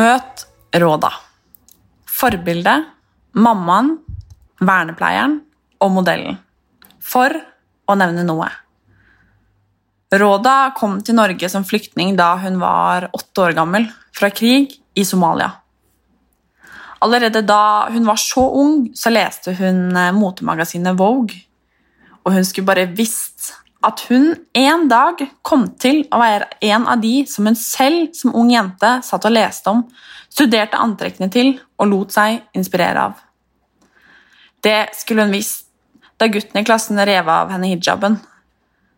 Møt Råda. Forbilde, mammaen, vernepleieren og modellen. For å nevne noe. Råda kom til Norge som flyktning da hun var åtte år gammel, fra krig i Somalia. Allerede da hun var så ung, så leste hun eh, motemagasinet Vogue. Og hun skulle bare visst at hun en dag kom til å være en av de som hun selv som ung jente satt og leste om, studerte antrekkene til og lot seg inspirere av. Det skulle hun visst da gutten i klassen rev av henne hijaben.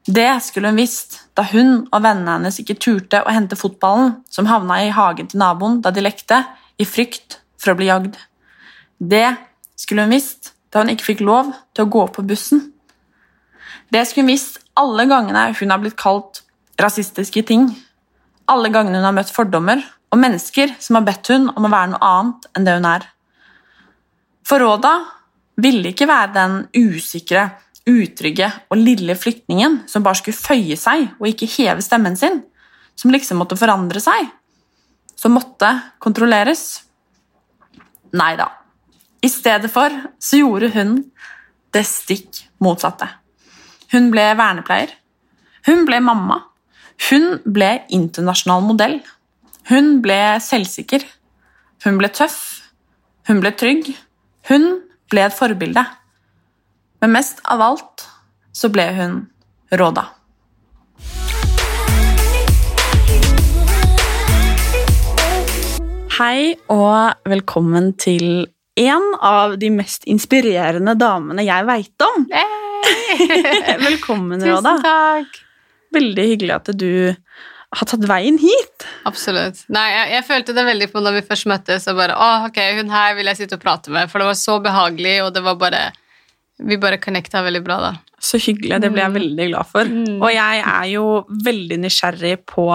Det skulle hun visst da hun og vennene hennes ikke turte å hente fotballen som havna i hagen til naboen da de lekte, i frykt for å bli jagd. Det skulle hun visst da hun ikke fikk lov til å gå på bussen. Det skulle hun visst alle gangene hun har blitt kalt rasistiske ting. Alle gangene hun har møtt fordommer og mennesker som har bedt hun om å være noe annet enn det hun er. For Råda ville ikke være den usikre, utrygge og lille flyktningen som bare skulle føye seg og ikke heve stemmen sin, som liksom måtte forandre seg, som måtte kontrolleres. Nei da. I stedet for så gjorde hun det stikk motsatte. Hun ble vernepleier. Hun ble mamma. Hun ble internasjonal modell. Hun ble selvsikker. Hun ble tøff. Hun ble trygg. Hun ble et forbilde. Men mest av alt så ble hun Råda. Hei og velkommen til en av de mest inspirerende damene jeg veit om. Velkommen, Råda. Tusen takk. Veldig hyggelig at du har tatt veien hit. Absolutt. Nei, jeg, jeg følte det veldig på når vi først møttes. Og bare, å, ok, hun her vil jeg sitte og prate med, for det var så behagelig, og det var bare Vi bare connecta veldig bra da. Så hyggelig. Det ble jeg veldig glad for. Mm. Og jeg er jo veldig nysgjerrig på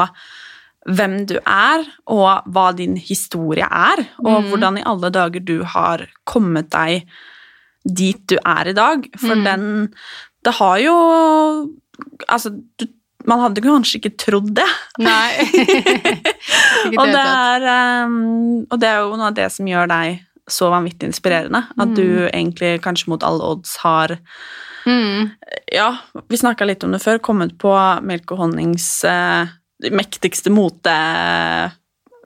hvem du er, og hva din historie er, og Mm. hvordan i alle dager du har kommet deg dit du er i dag. For Mm. den Det har jo Altså, du, man hadde kanskje ikke trodd det. Nei. Og det er, um, og det er jo noe av det som gjør deg så vanvittig inspirerende. At du Mm. egentlig kanskje mot alle odds har Mm. Ja, vi snakka litt om det før. Kommet på Melk og Honnings uh, mektigste mote...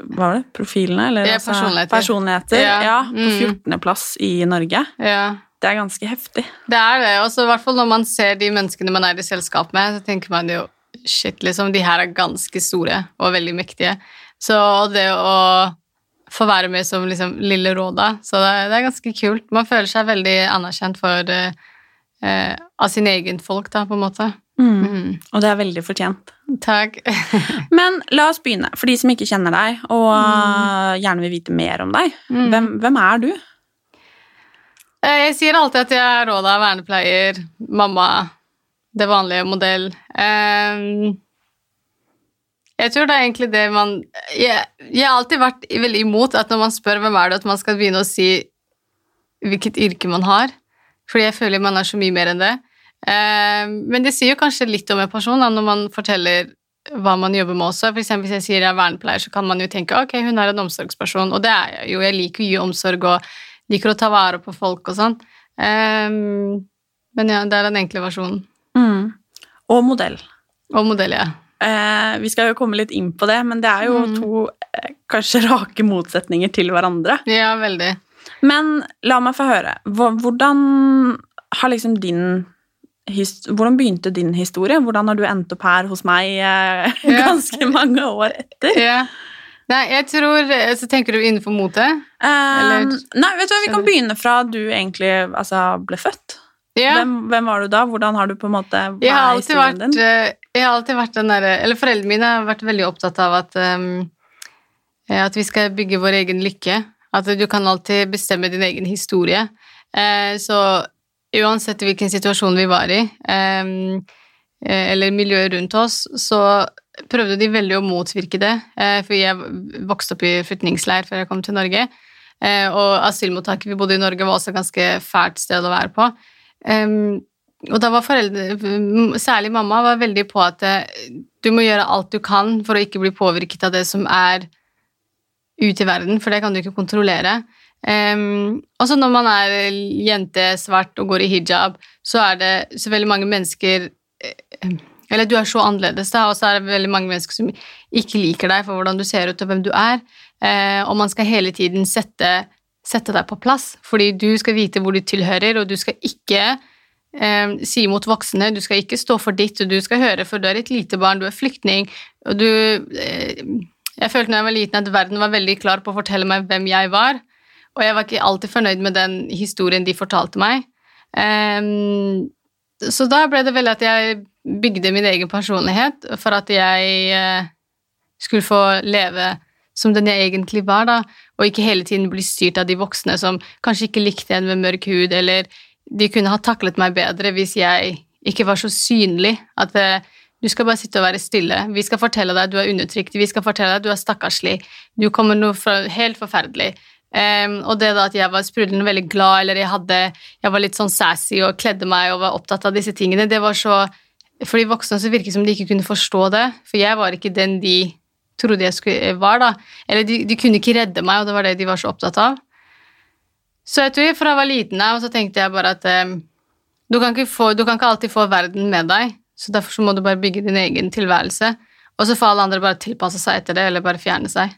Hva var det? Profilene? Eller, Ja, altså, personligheter. personligheter. Ja, Ja, på mm. 14.-plass i Norge. Ja. Det er ganske heftig. Det er det. Og i hvert fall når man ser de menneskene man er i selskap med, så tenker man jo shit, liksom, de her er ganske store og veldig mektige. Så det å få være med som liksom lille Råda, så det, det er ganske kult. Man føler seg veldig anerkjent for eh, av sin egen folk, da, på en måte. Mm. Mm. Og det er veldig fortjent. Takk. Men la oss begynne. For de som ikke kjenner deg, og mm. gjerne vil vite mer om deg. Mm. Hvem, hvem er du? Eh, Jeg sier alltid at jeg er Råda, vernepleier, mamma, det vanlige modell. Jeg tror det er egentlig det man jeg, jeg har alltid vært veldig imot at når man spør hvem er det, at man skal begynne å si hvilket yrke man har. Fordi jeg føler man er så mye mer enn det. Men det sier jo kanskje litt om en person når man forteller hva man jobber med også. For eksempel hvis jeg sier jeg er vernepleier, så kan man jo tenke ok, hun er en omsorgsperson, og det er jeg jo. Jeg liker å gi omsorg og liker å ta vare på folk og sånn. Um, men ja, det er den enkle versjonen. Mm. Og modell. Og modell, ja. Eh, vi skal jo komme litt inn på det, men det er jo Mm. to eh, kanskje rake motsetninger til hverandre. Ja, veldig. Men la meg få høre. Hvordan har liksom din Hvordan begynte din historie? Hvordan har du endt opp her hos meg eh, ganske mange år etter? Ja. Nei, jeg tror eh, Så tenker du innenfor mote? Eh, Eller- nei, vet du hva, vi kan begynne fra du egentlig altså, ble født. Ja. Hvem, hvem var du da? Hvordan har du på en måte Hva Jeg har er historien vært, din? eh, jeg har alltid vært den derre Eller foreldrene mine har vært veldig opptatt av at um, at vi skal bygge vår egen lykke. At du kan alltid bestemme din egen historie. Uh, så uansett hvilken situasjon vi var i, um, eller miljøet rundt oss, så prøvde de veldig å motvirke det. Eh, for jeg vokste opp i flyktningleir før jeg kom til Norge. Eh, og asylmottaket vi bodde i Norge, var også et ganske fælt sted å være på. Og da var foreldre, særlig mamma, var veldig på at eh, du må gjøre alt du kan for å ikke bli påvirket av det som er ute i verden, for det kan du ikke kontrollere. Um, og så når man er jente, svart og går i hijab, så er det så veldig mange mennesker eh, Eller du er så annerledes, da, og så er det veldig mange mennesker som ikke liker deg for hvordan du ser ut og hvem du er. Eh, og man skal hele tiden sette, sette deg på plass, fordi du skal vite hvor du tilhører, og du skal ikke eh, si mot voksne, du skal ikke stå for ditt, og du skal høre, for du er et lite barn, du er flyktning, og du eh, Jeg følte da jeg var liten at verden var veldig klar på å fortelle meg hvem jeg var, og jeg var ikke alltid fornøyd med den historien de fortalte meg. Så da ble det vel at jeg bygde min egen personlighet for at jeg eh, skulle få leve som den jeg egentlig var, da, og ikke hele tiden bli styrt av de voksne som kanskje ikke likte en med mørk hud, eller de kunne ha taklet meg bedre hvis jeg ikke var så synlig. At eh, du skal bare sitte og være stille. Vi skal fortelle deg at du er undertrykt, vi skal fortelle deg at du er stakkarslig, du kommer noe fra, helt forferdelig. Um, og det da at jeg var sprudlende veldig glad, eller jeg, hadde, jeg var litt sånn sassy og kledde meg og var opptatt av disse tingene, det var så For de voksne så virket det som de ikke kunne forstå det, for jeg var ikke den de trodde jeg skulle, var, da. Eller de, de kunne ikke redde meg, og det var det de var så opptatt av. Så jeg tror fra jeg var liten av, så tenkte jeg bare at eh, du, kan få, du kan ikke alltid få verden med deg, så derfor så må du bare bygge din egen tilværelse. Og så får alle andre bare tilpasse seg etter det, eller bare fjerne seg.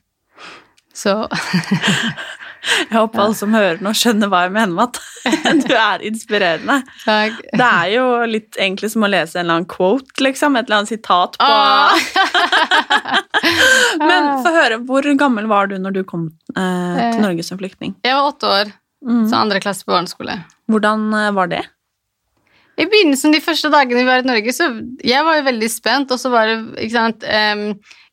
Så Jeg håper alle som hører nå, skjønner hva jeg mener med at du er inspirerende. takk. Det er jo litt egentlig som å lese en eller annen quote, liksom. Et eller annet sitat på Ah. Men få høre, hvor gammel var du når du kom eh, til Eh. Norge som flyktning? Jeg var åtte år, Mm. så andre klasse på barneskole. Hvordan eh, var det? I begynnelsen, de første dagene vi var i Norge, så jeg var jo veldig spent, og så var det, ikke sant um,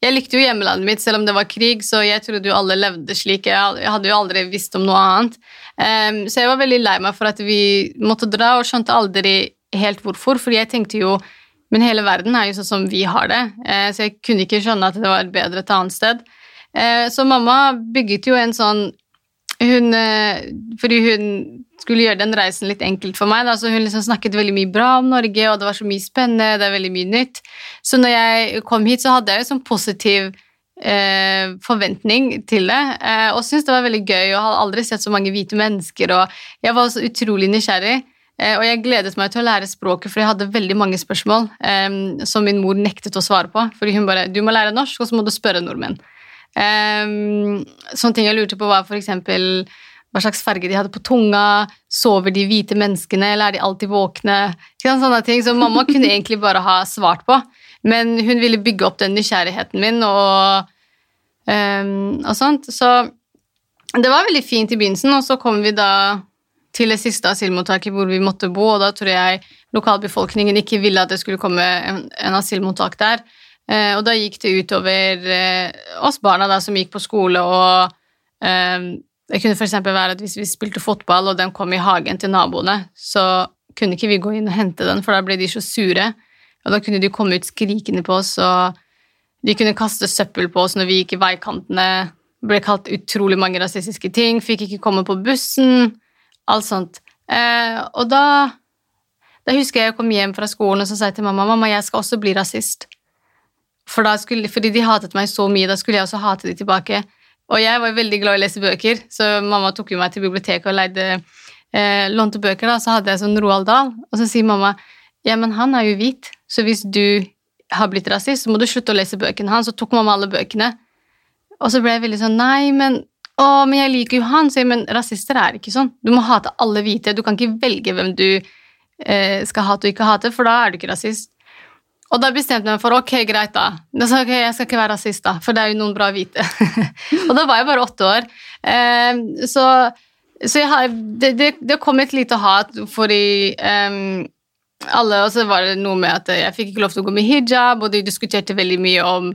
Jeg likte jo hjemmelandet mitt, selv om det var krig, så jeg trodde jo alle levde slik. Jeg hadde jo aldri visst om noe annet. Um, så jeg var veldig lei meg for at vi måtte dra, og skjønte aldri helt hvorfor, fordi jeg tenkte jo Men hele verden er jo sånn som vi har det, Uh, så jeg kunne ikke skjønne at det var bedre et annet sted. Uh, så mamma bygget jo en sånn hun, uh, fordi hun skulle gjøre den reisen litt enkelt for meg. Da. Så hun liksom snakket veldig mye bra om Norge, og det var så mye spennende, det er veldig mye nytt. Så når jeg kom hit, så hadde jeg jo sånn positiv eh, forventning til det, eh, og syntes det var veldig gøy, og hadde aldri sett så mange hvite mennesker, og jeg var så utrolig nysgjerrig. Eh, og jeg gledet meg til å lære språket, for jeg hadde veldig mange spørsmål eh, som min mor nektet å svare på. Fordi hun bare 'Du må lære norsk, og så må du spørre nordmenn'. Um, sånne ting jeg lurte på, var f.eks. hva slags farge de hadde på tunga. Sover de hvite menneskene, eller er de alltid våkne? Ikke Sånne ting som mamma kunne egentlig bare ha svart på. Men hun ville bygge opp den nysgjerrigheten min og, um, og sånt. Så det var veldig fint i begynnelsen, og så kom vi da til det siste asylmottaket hvor vi måtte bo, og da tror jeg lokalbefolkningen ikke ville at det skulle komme en, en asylmottak der. Eh, og da gikk det utover eh, oss barna da, som gikk på skole, og eh, det kunne f.eks. være at hvis vi spilte fotball, og den kom i hagen til naboene, så kunne ikke vi gå inn og hente den, for da ble de så sure. Og da kunne de komme ut skrikende på oss, og de kunne kaste søppel på oss når vi gikk i veikantene. Ble kalt utrolig mange rasistiske ting, fikk ikke komme på bussen, alt sånt. Eh, og da, da husker jeg jeg kom hjem fra skolen og så sa jeg til mamma mamma, jeg skal også bli rasist. For skulle, fordi de hatet meg så mye, da skulle jeg også hate de tilbake. Og jeg var veldig glad i å lese bøker, så mamma tok jo meg til biblioteket og leide eh, lånte bøker, da, så hadde jeg sånn Roald Dahl, og så sier mamma ja, men han er jo hvit, så hvis du har blitt rasist, så må du slutte å lese bøkene hans. Så tok mamma alle bøkene. Og så ble jeg veldig sånn Nei, men å, men jeg liker jo han. Så jeg, men rasister er ikke sånn. Du må hate alle hvite. Du kan ikke velge hvem du eh, skal hate og ikke hate, for da er du ikke rasist. Og da bestemte jeg meg for ok, greit, da. Jeg, sa, jeg, jeg skal ikke være rasist, da, for det er jo noen bra hvite. og da var jeg bare åtte år. Um, så, så har, det, det, det kom et lite hat fordi um, alle, og så var det noe med at jeg fikk ikke lov til å gå med hijab, og de diskuterte veldig mye om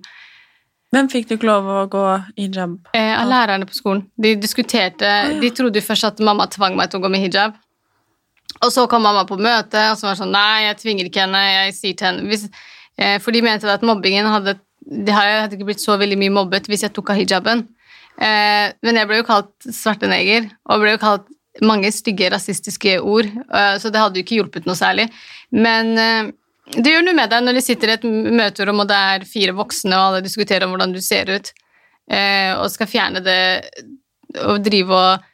Hvem fikk du ikke lov å gå hijab? eh, av lærerne på skolen. De diskuterte De trodde først at mamma tvang meg til å gå med hijab. Og så kom mamma på møte, og så var det sånn Nei, jeg tvinger ikke henne. jeg sier til henne hvis, eh, For de mente at mobbingen hadde Det hadde ikke blitt så veldig mye mobbet hvis jeg tok av hijaben. Eh, men jeg ble jo kalt svarteneger, og ble jo kalt mange stygge rasistiske ord, eh, så det hadde jo ikke hjulpet noe særlig. Men eh, det gjør noe med deg når du sitter i et møterom, og det er fire voksne, og alle diskuterer om hvordan du ser ut, eh, og skal fjerne det og drive og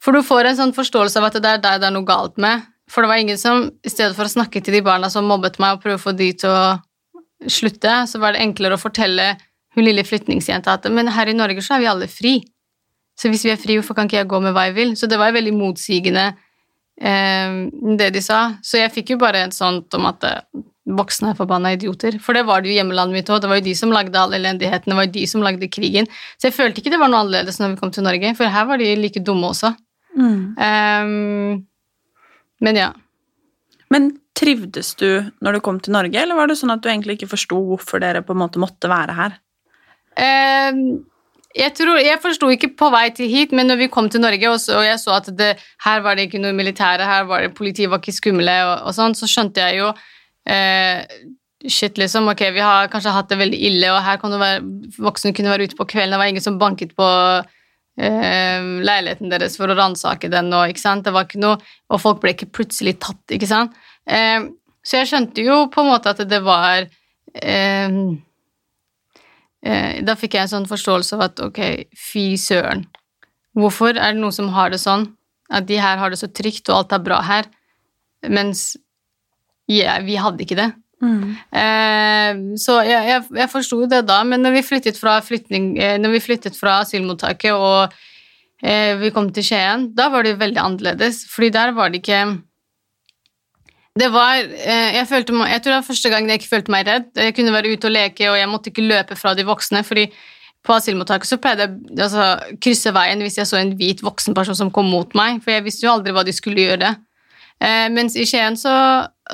For du får en sånn forståelse av at det er deg det er noe galt med. For det var ingen som, i stedet for å snakke til de barna som mobbet meg, og prøve å få de til å slutte, så var det enklere å fortelle hun lille flyktningjenta at men her i Norge så er vi alle fri. Så hvis vi er fri, hvorfor kan ikke jeg gå med hva jeg vil? Så det var veldig motsigende, eh, det de sa. Så jeg fikk jo bare et sånt om at eh, voksne er forbanna idioter. For det var det jo hjemmelandet mitt òg. Det var jo de som lagde all elendigheten, det var jo de som lagde krigen. Så jeg følte ikke det var noe annerledes når vi kom til Norge, for her var de like dumme også. Um, men ja. Men trivdes du når du kom til Norge, eller var det sånn at du egentlig ikke forsto hvorfor dere på en måte måtte være her? Um, jeg tror, jeg forsto ikke på vei til hit, men når vi kom til Norge og, så, og jeg så at det, her var det ikke noe militære, her var det, politiet var ikke skumle, og, og sånn, så skjønte jeg jo eh, Shit, liksom. Ok, vi har kanskje hatt det veldig ille, og her kan det være, voksne kunne være ute på kvelden, det var ingen som banket på leiligheten deres for å ransake den, og? Det var ikke noe, og folk ble ikke plutselig tatt, ikke sant? Eh, så jeg skjønte jo på en måte at det var eh, eh, Da fikk jeg en sånn forståelse av at ok, fy søren. Hvorfor er det noen som har det sånn? At de her har det så trygt, og alt er bra her, mens yeah, vi hadde ikke det. Eh, så jeg, jeg, jeg forsto det da, men når vi flyttet fra, flytning, eh, når vi flyttet fra asylmottaket og eh, vi kom til Skien, da var det veldig annerledes, fordi der var det ikke det var, eh, jeg, følte, jeg tror det var første gang jeg ikke følte meg redd. Jeg kunne være ute og leke, og jeg måtte ikke løpe fra de voksne. fordi på asylmottaket så pleide jeg altså, krysse veien hvis jeg så en hvit voksen person som kom mot meg, for jeg visste jo aldri hva de skulle gjøre. Eh, mens i Skien så,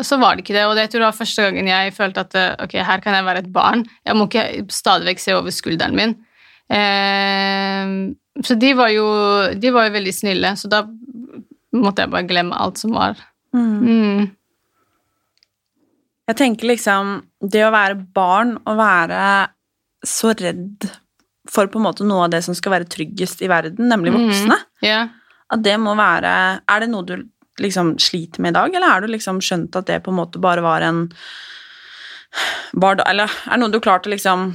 så var det ikke det, og det tror jeg var første gangen jeg følte at eh, ok, her kan jeg være et barn. Jeg må ikke stadig vekk se over skulderen min. Eh, så de var, jo, de var jo veldig snille, så da måtte jeg bare glemme alt som var. Mm. Jeg tenker liksom Det å være barn og være så redd for på en måte noe av det som skal være tryggest i verden, nemlig voksne, Ja. at det må være Er det noe du liksom sliter med i dag, eller er du liksom skjønt at det på en måte bare var en det, Eller er det noe du klarte å liksom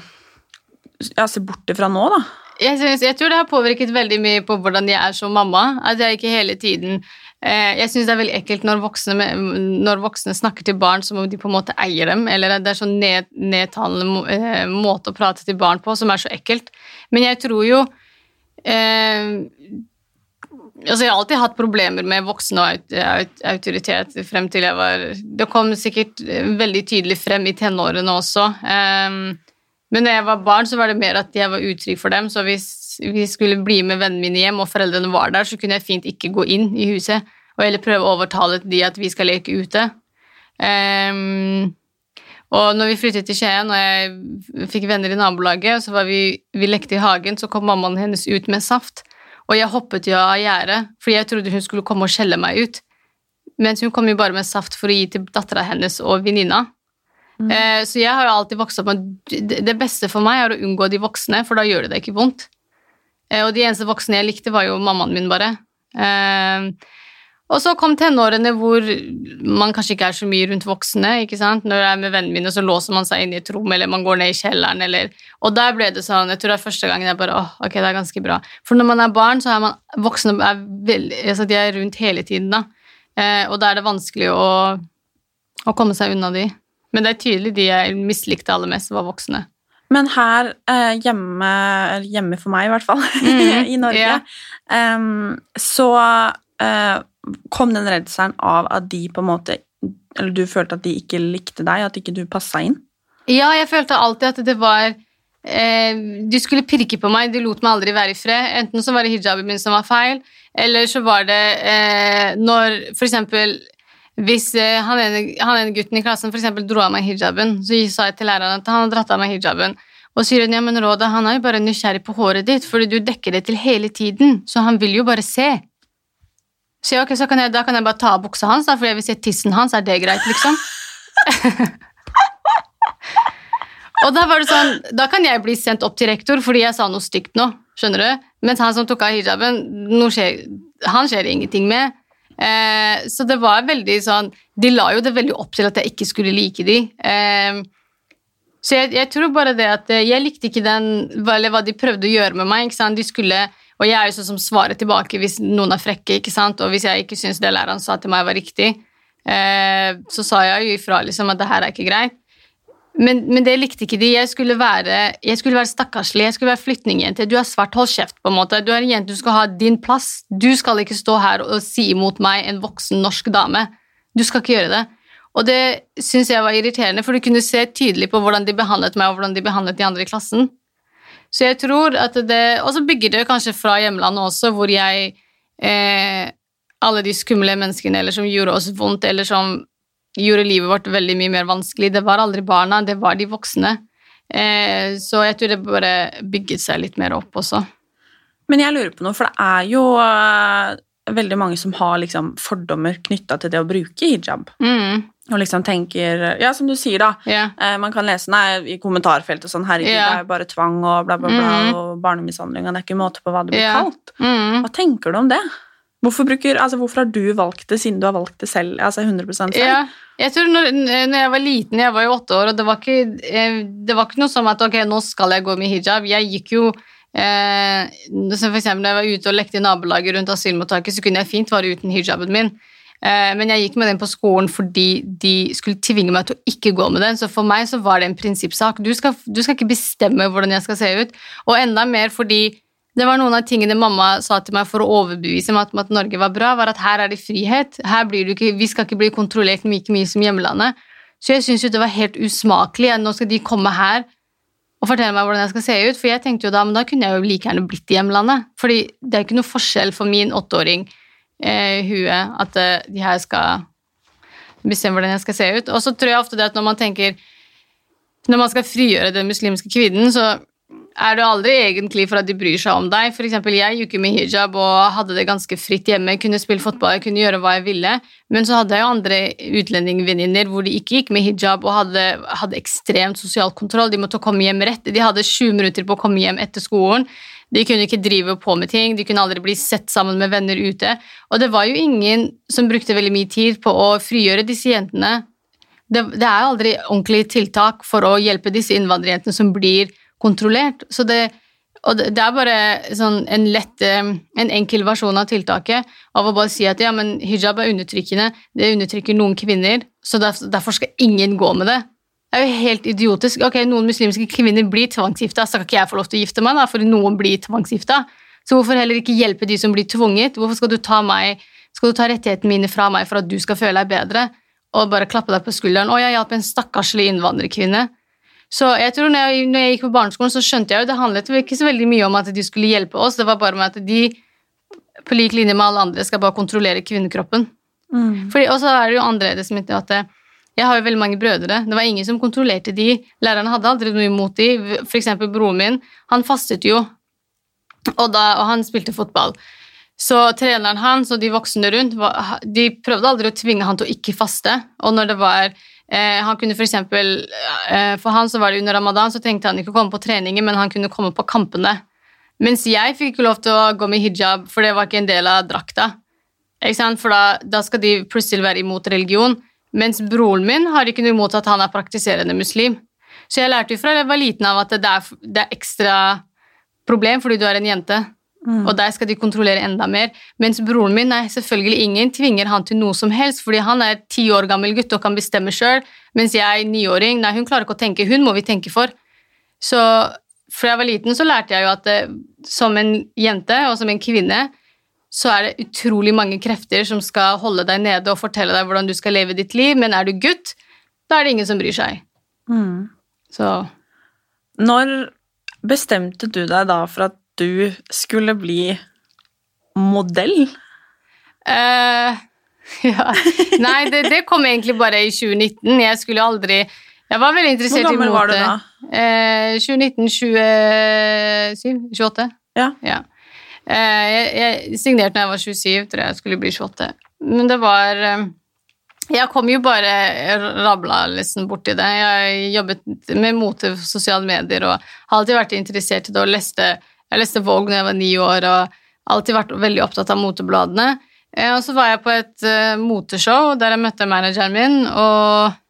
ja, se bort fra nå, da? jeg, synes, jeg tror det har påvirket veldig mye på hvordan jeg er som mamma. At jeg ikke hele tiden eh, Jeg syns det er veldig ekkelt når voksne, når voksne snakker til barn som om de på en måte eier dem, eller det er sånn ned, nedtalende eh, måte å prate til barn på som er så ekkelt. Men jeg tror jo eh, Altså, jeg har alltid hatt problemer med voksne og aut aut autoritet frem til jeg var Det kom sikkert eh, veldig tydelig frem i tenårene også. Ehm, men når jeg var barn, så var det mer at jeg var utrygg for dem. Så hvis vi skulle bli med vennene mine hjem, og foreldrene var der, så kunne jeg fint ikke gå inn i huset. Og heller prøve å overtale de at vi skal leke ute. Ehm, og når vi flyttet til Skien, og jeg fikk venner i nabolaget, så var vi, vi lekte i hagen, så kom mammaen hennes ut med saft. Og jeg hoppet jo av gjerdet, fordi jeg trodde hun skulle komme og skjelle meg ut. Mens hun kom jo bare med saft for å gi til dattera hennes og venninna. Eh, så jeg har jo alltid vokst opp med det det beste for meg er å unngå de voksne, for da gjør det deg ikke vondt. Eh, og de eneste voksne jeg likte, var jo mammaen min, bare. Eh, Og så kom tenårene hvor man kanskje ikke er så mye rundt voksne. ikke sant? Når jeg er med vennene mine, så låser man seg inn i et rom, eller man går ned i kjelleren, eller Og der ble det sånn Jeg tror det er første gangen jeg bare åh, ok, det er ganske bra. For når man er barn, så er man voksne er veldig, altså De er rundt hele tiden, da. Eh, og da er det vanskelig å, å komme seg unna de. Men det er tydelig de jeg mislikte aller mest, var voksne. Men her eh, hjemme, hjemme for meg i hvert fall, Mhm, i Norge, yeah. um, så eh, kom den redselen av at de på en måte Eller du følte at de ikke likte deg, at ikke du passa inn? Ja, jeg følte alltid at det var eh, De skulle pirke på meg, de lot meg aldri være i fred. Enten så var det hijaben min som var feil, eller så var det eh, når eksempel hvis eh, han, ene, gutten i klassen for eksempel dro av meg hijaben, så sa jeg til læreren at han hadde dratt av meg hijaben. Og sier hun ja, men Råda, han er jo bare nysgjerrig på håret ditt, fordi du dekker det til hele tiden, så han vil jo bare se. Så jeg, så kan jeg, da kan jeg bare ta av buksa hans, da, for jeg vil se tissen hans, er det greit, liksom? Og da var det sånn, da kan jeg bli sendt opp til rektor fordi jeg sa noe stygt nå, skjønner du? Mens han som tok av hijaben, skjer, han skjer ingenting med. Eh, så det var veldig sånn, de la jo det veldig opp til at jeg ikke skulle like de. Eh, så jeg, jeg tror bare det at eh, jeg likte ikke den, eller hva de prøvde å gjøre med meg. De skulle, og jeg er jo sånn som svarer tilbake hvis noen er frekke, ikke sant? og hvis jeg ikke syns det læreren sa til meg var riktig, eh, så sa jeg jo ifra liksom at det her er ikke greit. Men, men det likte ikke de. Jeg skulle være, jeg skulle være stakkarslig, jeg skulle være flyktningjente. Du er svart, hold kjeft, på en måte. Du er en jente, du skal ha din plass. Du skal ikke stå her og si imot meg, en voksen norsk dame. Du skal ikke gjøre det. Og det syns jeg var irriterende, for du kunne se tydelig på hvordan de behandlet meg, og hvordan de behandlet de andre i klassen. Så jeg tror at det Og så bygger det kanskje fra hjemlandet også, hvor jeg eh, Alle de skumle menneskene eller som gjorde oss vondt, eller som gjorde livet vårt veldig mye mer vanskelig. Det var aldri barna, det var de voksne. Eh, så jeg tror det bare bygget seg litt mer opp også. Men jeg lurer på noe, for det er jo eh, veldig mange som har liksom fordommer knytta til det å bruke hijab. Mm, Og liksom tenker Ja, som du sier, da. Yeah. Eh, man kan lese nei, i kommentarfeltet sånn Herregud, yeah. det er jo bare tvang og bla, bla, bla, mm. og barnemishandling, og det er ikke måte på hva det blir yeah. kalt. Mm. Hva tenker du om det? Hvorfor, bruker, altså, hvorfor har du valgt det, siden du har valgt det selv? Altså 100% selv? Ja, jeg tror når, når jeg var liten, jeg var jo åtte år, og det var ikke, eh, det var ikke noe som at ok, nå skal jeg gå med hijab. Jeg gikk jo eh, For eksempel når jeg var ute og lekte i nabolaget rundt asylmottaket, så kunne jeg fint være uten hijaben min. Eh, men jeg gikk med den på skolen fordi de skulle tvinge meg til å ikke gå med den. Så for meg så var det en prinsippsak. Du skal, du skal ikke bestemme hvordan jeg skal se ut. Og enda mer fordi det var noen av tingene mamma sa til meg for å overbevise meg om at Norge var bra, var at her er det frihet. Her blir du ikke, vi skal ikke bli kontrollert like mye som hjemlandet. Så jeg syns jo det var helt usmakelig. at Nå skal de komme her og fortelle meg hvordan jeg skal se ut. For jeg tenkte jo da, men da kunne jeg jo like gjerne blitt i hjemlandet. Fordi det er ikke noe forskjell for min åtteåring eh, huet at eh, de her skal bestemme hvordan jeg skal se ut. Og så tror jeg ofte det at når man tenker Når man skal frigjøre den muslimske kvinnen, så er det aldri egentlig for at de bryr seg om deg. For eksempel, jeg gikk jo med hijab og hadde det ganske fritt hjemme. Jeg kunne spille fotball, jeg kunne gjøre hva jeg ville. Men så hadde jeg jo andre utlendingvenninner hvor de ikke gikk med hijab og hadde, hadde ekstremt sosial kontroll. De måtte komme hjem rett. De hadde sju minutter på å komme hjem etter skolen. De kunne ikke drive på med ting, de kunne aldri bli sett sammen med venner ute. Og det var jo ingen som brukte veldig mye tid på å frigjøre disse jentene. Det, det er aldri ordentlige tiltak for å hjelpe disse innvandrerjentene som blir kontrollert. Så det, og det er bare sånn en lett, eh, en enkel versjon av tiltaket av å bare si at ja, men hijab er undertrykkende, det undertrykker noen kvinner, så derfor skal ingen gå med det. Det er jo helt idiotisk. Ok, Noen muslimske kvinner blir tvangsgifta, så kan ikke jeg få lov til å gifte meg, da, for noen blir tvangsgifta. Så hvorfor heller ikke hjelpe de som blir tvunget? Hvorfor skal du ta meg, skal du ta rettighetene mine fra meg for at du skal føle deg bedre? Og bare klappe deg på skulderen. Å, jeg hjalp en stakkarslig innvandrerkvinne. Så jeg tror når jeg, når jeg gikk på barneskolen, så skjønte jeg jo det handlet ikke så veldig mye om at de skulle hjelpe oss, det var bare med at de på lik linje med alle andre skal bare kontrollere kvinnekroppen. Fordi, og så er det jo annerledes med at jeg har jo veldig mange brødre. Det var ingen som kontrollerte de. Lærerne hadde aldri noe imot de. For eksempel broren min, han fastet jo, og, da, og han spilte fotball. Så treneren hans og de voksne rundt de prøvde aldri å tvinge han til å ikke faste. Og når det var eh, han kunne For eksempel, eh, for han så var det under ramadan, så trengte han ikke å komme på treninger, men han kunne komme på kampene. Mens jeg fikk ikke lov til å gå med hijab, for det var ikke en del av drakta. For da, da skal de plutselig være imot religion. Mens broren min har ikke noe imot at han er praktiserende muslim. Så jeg lærte jo fra jeg var liten av at det er, det er ekstra problem fordi du er en jente. Og der skal de kontrollere enda mer. Mens broren min nei, selvfølgelig ingen tvinger han til noe som helst, fordi han er ti år gammel gutt og kan bestemme sjøl, mens jeg, niåring, nei, hun klarer ikke å tenke. Hun må vi tenke for. Så fra jeg var liten, så lærte jeg jo at eh, som en jente og som en kvinne, så er det utrolig mange krefter som skal holde deg nede og fortelle deg hvordan du skal leve ditt liv, men er du gutt, da er det ingen som bryr seg. Så Når bestemte du deg da for at du skulle bli modell? Eh, ja. Nei, det, det kom egentlig bare i 2019. Jeg skulle aldri Jeg var veldig interessert i Hvor mote. gammel var du da? Eh, 2019-2027? 28? Ja. Eh, jeg, jeg signerte da jeg var 27, tror jeg skulle bli 28. Men det var eh, Jeg kom jo bare rabla liksom borti det. Jeg jobbet med mote på sosiale medier og har alltid vært interessert i det og leste Jeg leste Vogue da jeg var ni år og alltid vært veldig opptatt av motebladene. Eh, Og så var jeg på et eh, moteshow der jeg møtte manageren min, og eh,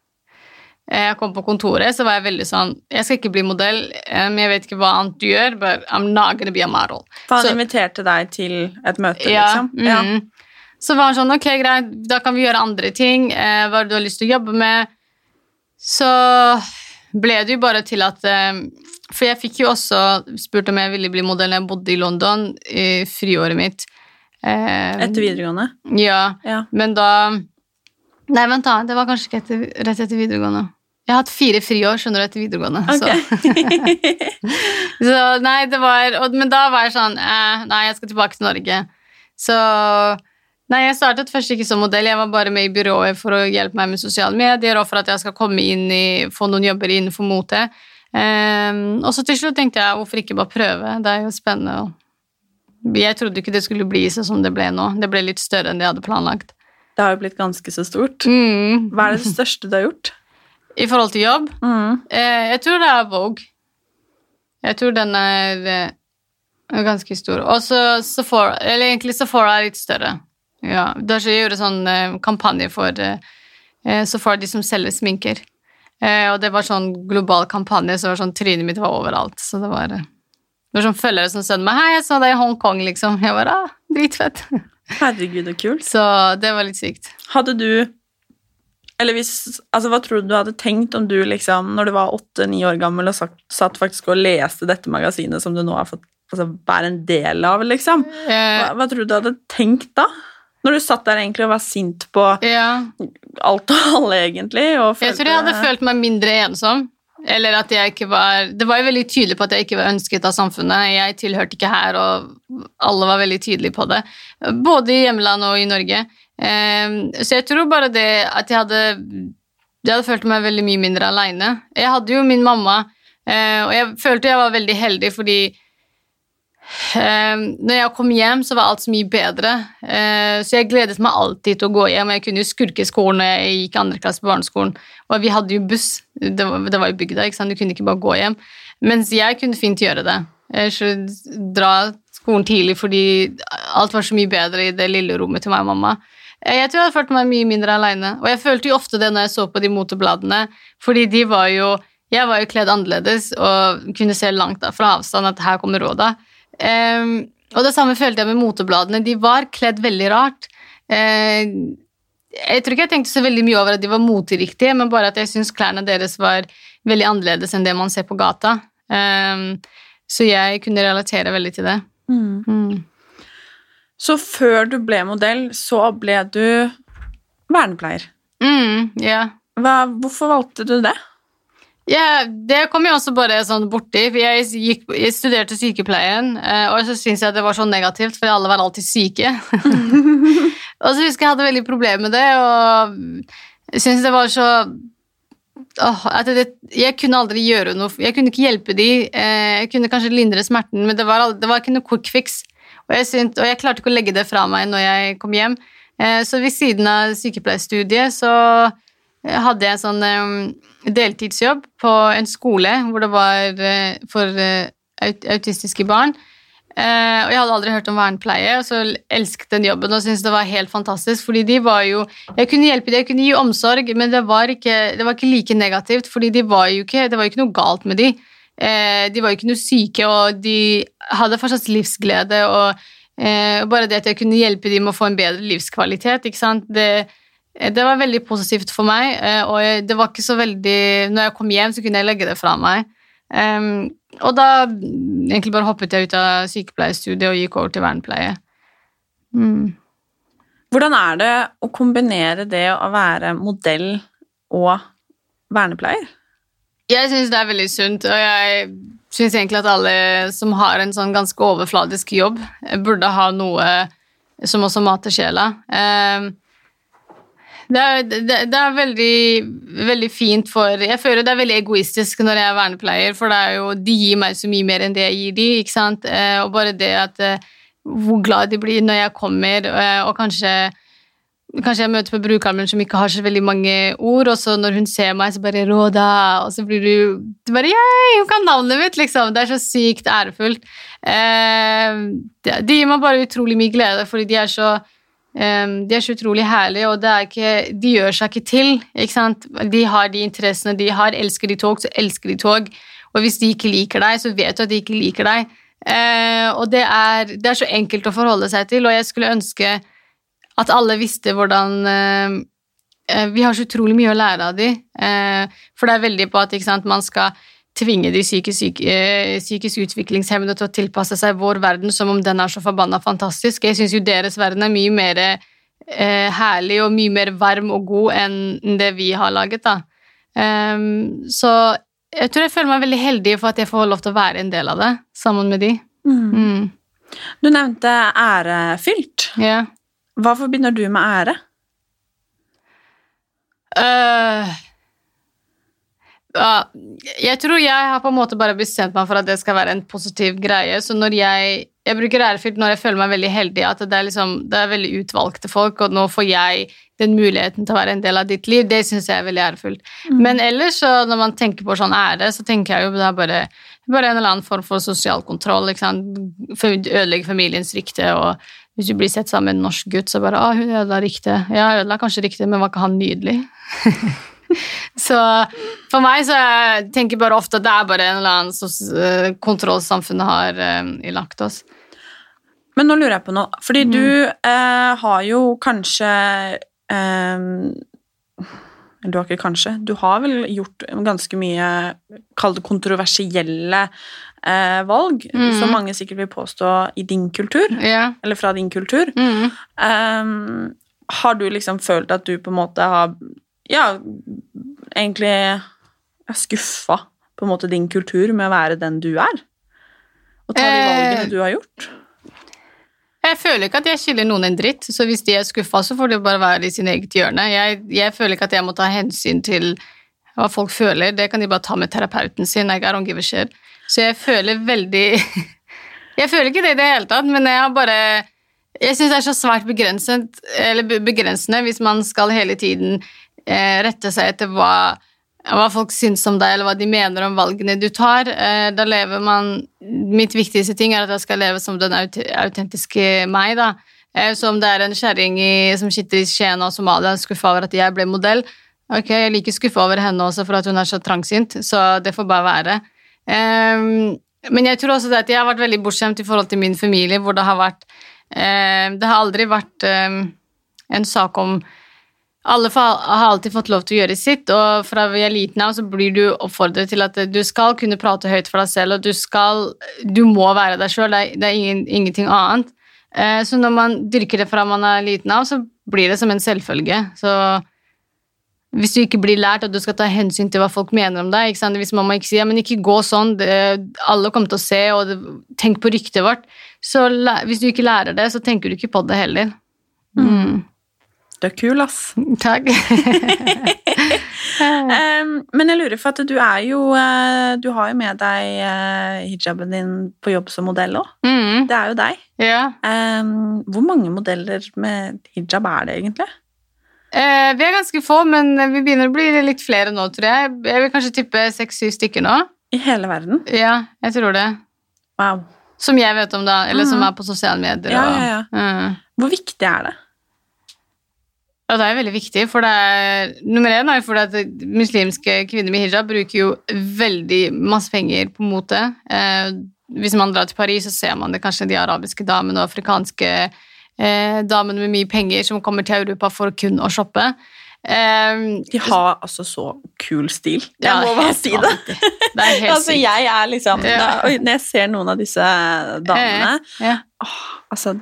jeg kom på kontoret, så var jeg veldig sånn Jeg skal ikke bli modell, eh, men jeg vet ikke hva annet du gjør, but I'm not gonna be a model. For han Så- inviterte deg til et møte, ja, liksom? Ja. mhm. Så var han sånn, ok, greit, da kan vi gjøre andre ting. Eh, hva er det du har lyst til å jobbe med? Så ble det jo bare til at eh, For jeg fikk jo også spurt om jeg ville bli modell når jeg bodde i London i friåret mitt. Eh, Etter videregående? Ja, Ja. men da Nei, vent, da. Det var kanskje ikke etter, rett etter videregående. Jeg har hatt fire friår, skjønner du, etter videregående. Okay. Så, så nei, det var og, Men da var jeg sånn eh, Nei, jeg skal tilbake til Norge. Så Nei, jeg startet først ikke som modell. Jeg var bare med i byrået for å hjelpe meg med sosiale medier, og for at jeg skal komme inn i Få noen jobber innenfor mote. Um, og så til slutt tenkte jeg hvorfor ikke bare prøve? Det er jo spennende. Jeg trodde ikke det skulle bli sånn som det ble nå. Det ble litt større enn det jeg hadde planlagt. Det har jo blitt ganske så stort. Mm. Hva er det største du har gjort? I forhold til jobb? Mm. Eh, jeg tror det er Vogue. Jeg tror den er eh, ganske stor. Og så Sephora Eller egentlig Sephora er litt større. Ja, Da skal jeg sånn eh, kampanje for Sephora, de som selger sminker. Og det var sånn global kampanje, så det var sånn trynet mitt var overalt. Så det var, det var sånn følgere som sendte meg 'Hei, jeg så deg i Hongkong', liksom. Jeg bare ah, dritfett. Herregud, så kult. Så det var litt sykt. Hadde du Eller hvis Altså, hva tror du du hadde tenkt om du liksom, når du var åtte-ni år gammel og satt, faktisk og leste dette magasinet som du nå har fått altså, være en del av, liksom? Eh, Hva, hva tror du du hadde tenkt da? Når du satt der egentlig og var sint på ja. alt og alle, egentlig? Og Jeg tror jeg hadde følt meg mindre ensom. Eller at jeg ikke var Det var jo veldig tydelig på at jeg ikke var ønsket av samfunnet. Jeg tilhørte ikke her, og alle var veldig tydelige på det. Både i hjemlandet og i Norge. Eh, Så jeg tror bare det at jeg hadde Jeg hadde følt meg veldig mye mindre aleine. Jeg hadde jo min mamma, eh, og jeg følte jeg var veldig heldig fordi Eh, når jeg kom hjem, så var alt så mye bedre. Eh, så jeg gledet meg alltid til å gå hjem. Jeg kunne jo skurke skolen når jeg gikk andre klasse på barneskolen. Og vi hadde jo buss. Det var, det var jo bygda, ikke sant? du kunne ikke bare gå hjem. Mens jeg kunne fint gjøre det. Skulle dra skolen tidlig fordi alt var så mye bedre i det lille rommet til meg og mamma. Eh, Jeg tror jeg hadde følt meg mye mindre aleine. Og jeg følte jo ofte det når jeg så på de motebladene, fordi de var jo Jeg var jo kledd annerledes og kunne se langt da fra avstand at her kommer råda. Um, og det samme følte jeg med motebladene. De var kledd veldig rart. Uh, jeg tror ikke jeg tenkte så veldig mye over at de var moteriktige, men bare at jeg syns klærne deres var veldig annerledes enn det man ser på gata. Um, så jeg kunne relatere veldig til det. Mm. Så før du ble modell, så ble du vernepleier. Mm, ja. Hva, hvorfor valgte du det? Ja, det kom jeg også bare sånn borti. for Jeg, gikk, jeg studerte sykepleien, eh, og så syntes jeg det var så negativt, for alle var alltid syke. og så husker jeg jeg hadde veldig problemer med det, og jeg syntes det var så åh, det, Jeg kunne aldri gjøre noe Jeg kunne ikke hjelpe de. eh, Jeg kunne kanskje lindre smerten, men det var, det var ikke noe quick fix. Og jeg, synt, og jeg klarte ikke å legge det fra meg når jeg kom hjem. Eh, Så ved siden av sykepleierstudiet så eh, hadde jeg en sånn eh, deltidsjobb på en skole hvor det var for autistiske barn. Uh, og jeg hadde aldri hørt om vernepleie, og så elsket den jobben og syntes det var helt fantastisk. fordi de var jo, Jeg kunne hjelpe dem, jeg kunne gi omsorg, men det var ikke, det var ikke like negativt. fordi de var ikke, det var jo ikke noe galt med de. Eh, de var ikke noe syke, og de hadde fortsatt livsglede. og eh, Bare det at jeg kunne hjelpe dem med å få en bedre livskvalitet? Det, det var veldig positivt for meg. eh, og det var ikke så veldig, når jeg kom hjem, så kunne jeg legge det fra meg. Um, og da egentlig bare hoppet jeg ut av sykepleierstudiet og gikk over til vernepleie. Mm. Hvordan er det å kombinere det å være modell og vernepleier? Jeg syns det er veldig sunt, og jeg syns egentlig at alle som har en sånn ganske overfladisk jobb, burde ha noe som også mater sjela. Um, det er, det, det er veldig, veldig fint for Jeg føler det er veldig egoistisk når jeg er vernepleier, for er jo, de gir meg så mye mer enn det jeg gir de, ikke sant? Eh, og bare det at eh, Hvor glad de blir når jeg kommer, eh, og kanskje Kanskje jeg møter på brukeren som ikke har så veldig mange ord, og så når hun ser meg, så bare 'Råda', og så blir du, du bare 'Yeah, hun kan navnet mitt', liksom. Det er så sykt ærefullt. Eh, det, det gir meg bare utrolig mye glede, fordi de er så Um, de er så utrolig herlige, og ikke, de gjør seg ikke til. Ikke sant? De har de interessene de har. Elsker de tog, så elsker de tog. Og hvis de ikke liker deg, så vet du at de ikke liker deg. Uh, og det er, det er, så enkelt å forholde seg til, og jeg skulle ønske at alle visste hvordan uh, Vi har så utrolig mye å lære av de, uh, for det er veldig på at sant, man skal tvinge de psykisk, psykisk utviklingshemmede til å tilpasse seg vår verden som om den er så forbanna fantastisk. Jeg syns jo deres verden er mye mer eh, herlig og mye mer varm og god enn det vi har laget, da. Um, så jeg tror jeg føler meg veldig heldig for at jeg får lov til å være en del av det sammen med de. Mm. Mm. Du nevnte ærefylt. Yeah. Hva forbinder du med ære? Uh, Uh, jeg tror jeg har på en måte bare bestemt meg for at det skal være en positiv greie. Så når jeg Jeg bruker ærefylt når jeg føler meg veldig heldig, at det er, liksom, det er veldig utvalgte folk, og nå får jeg den muligheten til å være en del av ditt liv. Det syns jeg er veldig ærefullt. Mm. Men ellers, så når man tenker på sånn ære, så tenker jeg jo det er bare, bare en eller annen form for sosial kontroll. Ødelegge familiens rykte, og hvis du blir sett sammen med en norsk gutt, så bare 'Å, hun ødela riktig'. Ja, ødela kanskje riktig, men var ikke han nydelig? Så for meg så jeg tenker bare ofte at det er bare en eller annen eh, kontroll samfunnet har uh, ilagt oss. Men nå lurer jeg på noe, fordi mm. du eh, har jo kanskje eh, Du har ikke kanskje, du har vel gjort ganske mye Kall det kontroversielle eh, valg, mm. som mange sikkert vil påstå i din kultur, yeah. eller fra din kultur. Mm. Ehm, har du liksom følt at du på en måte har ja, egentlig er skuffa på en måte din kultur med å være den du er? Og ta de eh, valgene du har gjort? Jeg føler ikke at jeg skylder noen en dritt, så hvis de er skuffa, så får de bare være i sin eget hjørne. Jeg, jeg, føler ikke at jeg må ta hensyn til hva folk føler, det kan de bare ta med terapeuten sin. I don't give a shit. Så jeg føler veldig Jeg føler ikke det i det hele tatt, men jeg har bare Jeg syns det er så svært begrensende hvis man skal hele tiden eh, rette seg etter hva, hva, folk syns om deg, eller hva de mener om valgene du tar. Eh, da lever man Mitt viktigste ting er at jeg skal leve som den aut autentiske meg, da. Eh, så om det er en kjerring som sitter i Skien og Somalia og skuffa over at jeg ble modell, ok, jeg er like skuffa over henne også for at hun er så trangsynt, så det får bare være. Um, men jeg tror også at jeg har vært veldig bortskjemt i forhold til min familie, hvor det har vært uh, Det har aldri vært um, en sak om alle har alltid fått lov til å gjøre sitt, og fra vi er liten av så blir du oppfordret til at du skal kunne prate høyt for deg selv, og du skal Du må være deg sjøl, det, er ingen, ingenting annet. Eh, så når man dyrker det fra man er liten av, så blir det som en selvfølge. Så hvis du ikke blir lært at du skal ta hensyn til hva folk mener om deg Hvis mamma ikke sier ja, men ikke gå sånn, det, alle kommer til å se, og det, tenk på ryktet vårt Så hvis du ikke lærer det, så tenker du ikke på det heller. Mm. Du er kul, ass. Takk. um, men jeg lurer for at du er jo uh, Du har jo med deg uh, hijaben din på jobb som modell òg. Mm. Det er jo deg. Yeah. Um, hvor mange modeller med hijab er det egentlig? Uh, vi er ganske få, men vi begynner å bli litt flere nå, tror jeg. Jeg vil kanskje tippe seks-syv stykker nå. I hele verden? Ja, jeg tror det. Wow. Som jeg vet om, da. Eller som er på sosiale medier. Ja, og- ja, ja. Mm. Hvor viktig er det? Ja, det er veldig viktig, for det er Nummer én er fordi at muslimske kvinner med hijab bruker jo veldig masse penger på mote. Eh, hvis man drar til Paris, så ser man det kanskje de arabiske damene og afrikanske eh, damene med mye penger som kommer til Europa for kun å shoppe. Um, De har altså så kul stil. Jeg Ja, må bare si det. Det helt altså, jeg er liksom Ja. da, Når jeg ser noen av disse damene Ja. Altså,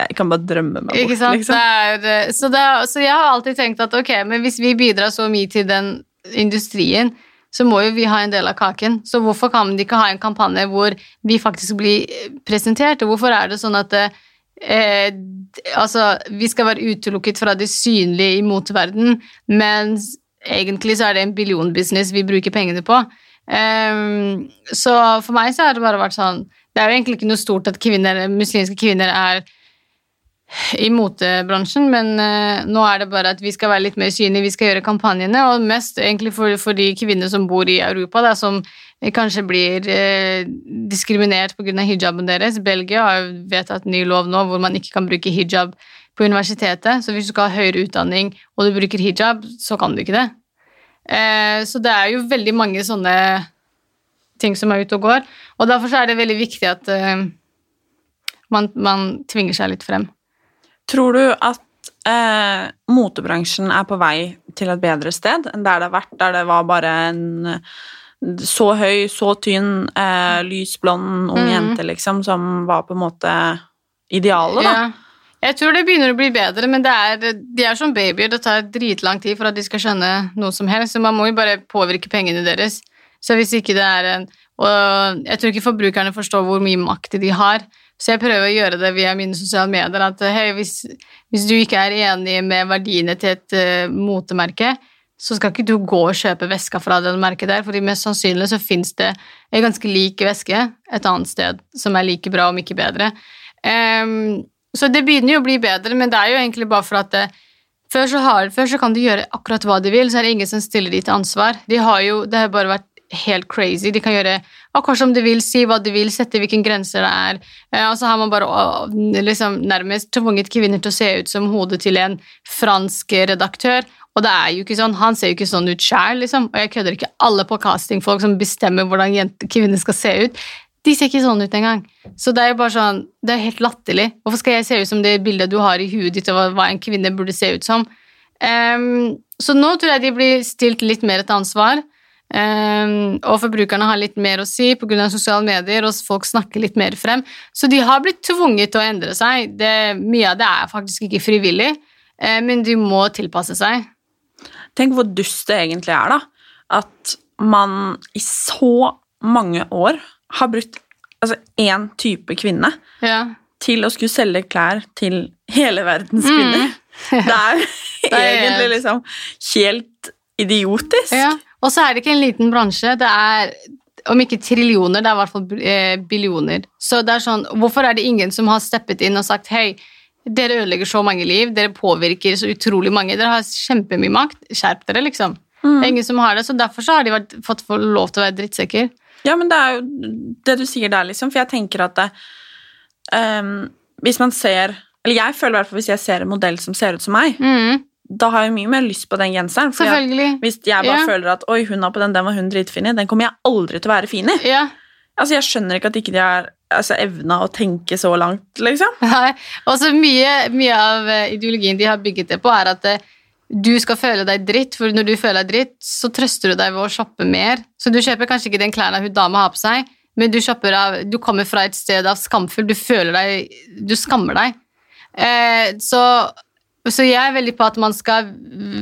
jeg kan bare drømme meg bort, liksom. Det er, eh, så, det er, så jeg har alltid tenkt at ok, men hvis vi bidrar så mye til den industrien, så må jo vi ha en del av kaken. Så hvorfor kan de ikke ha en kampanje hvor vi faktisk blir eh, presentert? Og hvorfor er det sånn at eh, altså, vi skal være utelukket fra det synlige i moteverden, mens egentlig så er det en billionbusiness vi bruker pengene på. Um, så for meg så har det bare vært sånn Det er jo egentlig ikke noe stort at kvinner, muslimske kvinner er i motebransjen, men eh, nå er det bare at vi skal være litt mer synlige, vi skal gjøre kampanjene, og mest egentlig for, for de kvinner som bor i Europa, da, som kanskje blir eh, diskriminert pga. hijaben deres. Belgia har jo vedtatt ny lov nå hvor man ikke kan bruke hijab på universitetet, så hvis du skal ha høyere utdanning og du bruker hijab, så kan du ikke det. Eh, så det er jo veldig mange sånne ting som er ute og går, og derfor er det veldig viktig at man, man tvinger seg litt frem. Tror du at eh, motebransjen er på vei til et bedre sted enn der det har vært, der det var bare en så høy, så tynn, eh, lysblond ung mm. jente, liksom, som var på en måte idealet, da? Ja. Jeg tror det begynner å bli bedre, men det er, de er som babyer. Det tar dritlang tid for at de skal skjønne noe som helst, så man må jo bare påvirke pengene deres. Så hvis ikke det er en Og jeg tror ikke forbrukerne forstår hvor mye makt de har. Så jeg prøver å gjøre det via mine sosiale medier. At hey, hvis, hvis du ikke er enig med verdiene til et uh, motemerke, så skal ikke du gå og kjøpe veska fra det merket der, for mest sannsynlig så fins det en ganske lik væske et annet sted som er like bra, om ikke bedre. Um, så det begynner jo å bli bedre, men det er jo egentlig bare for at det, før, så har, før så kan de gjøre akkurat hva de vil, så er det ingen som stiller de til ansvar. De har jo, det har bare vært helt crazy. De kan gjøre akkurat som de vil, si hva de vil, sette hvilken grenser det er. Eh, og så har man bare liksom, nærmest tvunget kvinner til å se ut som hodet til en fransk redaktør. Og det er jo ikke sånn, han ser jo ikke sånn ut sjæl, liksom. Og jeg kødder ikke alle på castingfolk som bestemmer hvordan kvinner skal se ut. De ser ikke sånn ut engang. Så det er jo bare sånn, det er helt latterlig. Hvorfor skal jeg se ut som det bildet du har i huet ditt, hva- hva en kvinne burde se ut som? Um, så nå tror jeg de blir stilt litt mer et ansvar. Ehm, og forbrukerne har litt mer å si pga. sosiale medier, og folk snakker litt mer frem. Så de har blitt tvunget til å endre seg. Det, mye av det er faktisk ikke frivillig, eh, men de må tilpasse seg. Tenk hvor dust det egentlig er, da. At man i så mange år har brukt altså én type kvinne Ja. til å skulle selge klær til hele verdens kvinner. Det er jo Mm. Det er egentlig helt- liksom helt idiotisk. Ja. Og så er det ikke en liten bransje. Det er om ikke trillioner, det er i hvert fall eh, billioner. Så det er sånn, hvorfor er det ingen som har steppet inn og sagt hei, dere ødelegger så mange liv, dere påvirker så utrolig mange, dere har kjempemye makt, skjerp dere, liksom. Det er ingen som har det, så derfor så har de vært, fått lov til å være drittsekker. Ja, men det er jo det du sier der, liksom. For jeg tenker at det, um, hvis man ser Eller jeg føler i hvert fall hvis jeg ser en modell som ser ut som meg, Mm, da har jeg mye mer lyst på den genseren. at. Hvis jeg bare Ja. føler at oi, hun har på den, den var hun dritfin i, den kommer jeg aldri til å være fin i. Ja. Altså, Jeg skjønner ikke at ikke de har altså, evna å tenke så langt, liksom. Nei, og så mye, mye av eh, ideologien de har bygget det på, er at eh, du skal føle deg dritt, for når du føler deg dritt, så trøster du deg ved å shoppe mer. Så du kjøper kanskje ikke den klærne hun dama har på seg, men du, av, du kommer fra et sted av skamfull, du føler deg Du skammer deg. Eh, så, så jeg er veldig på at man skal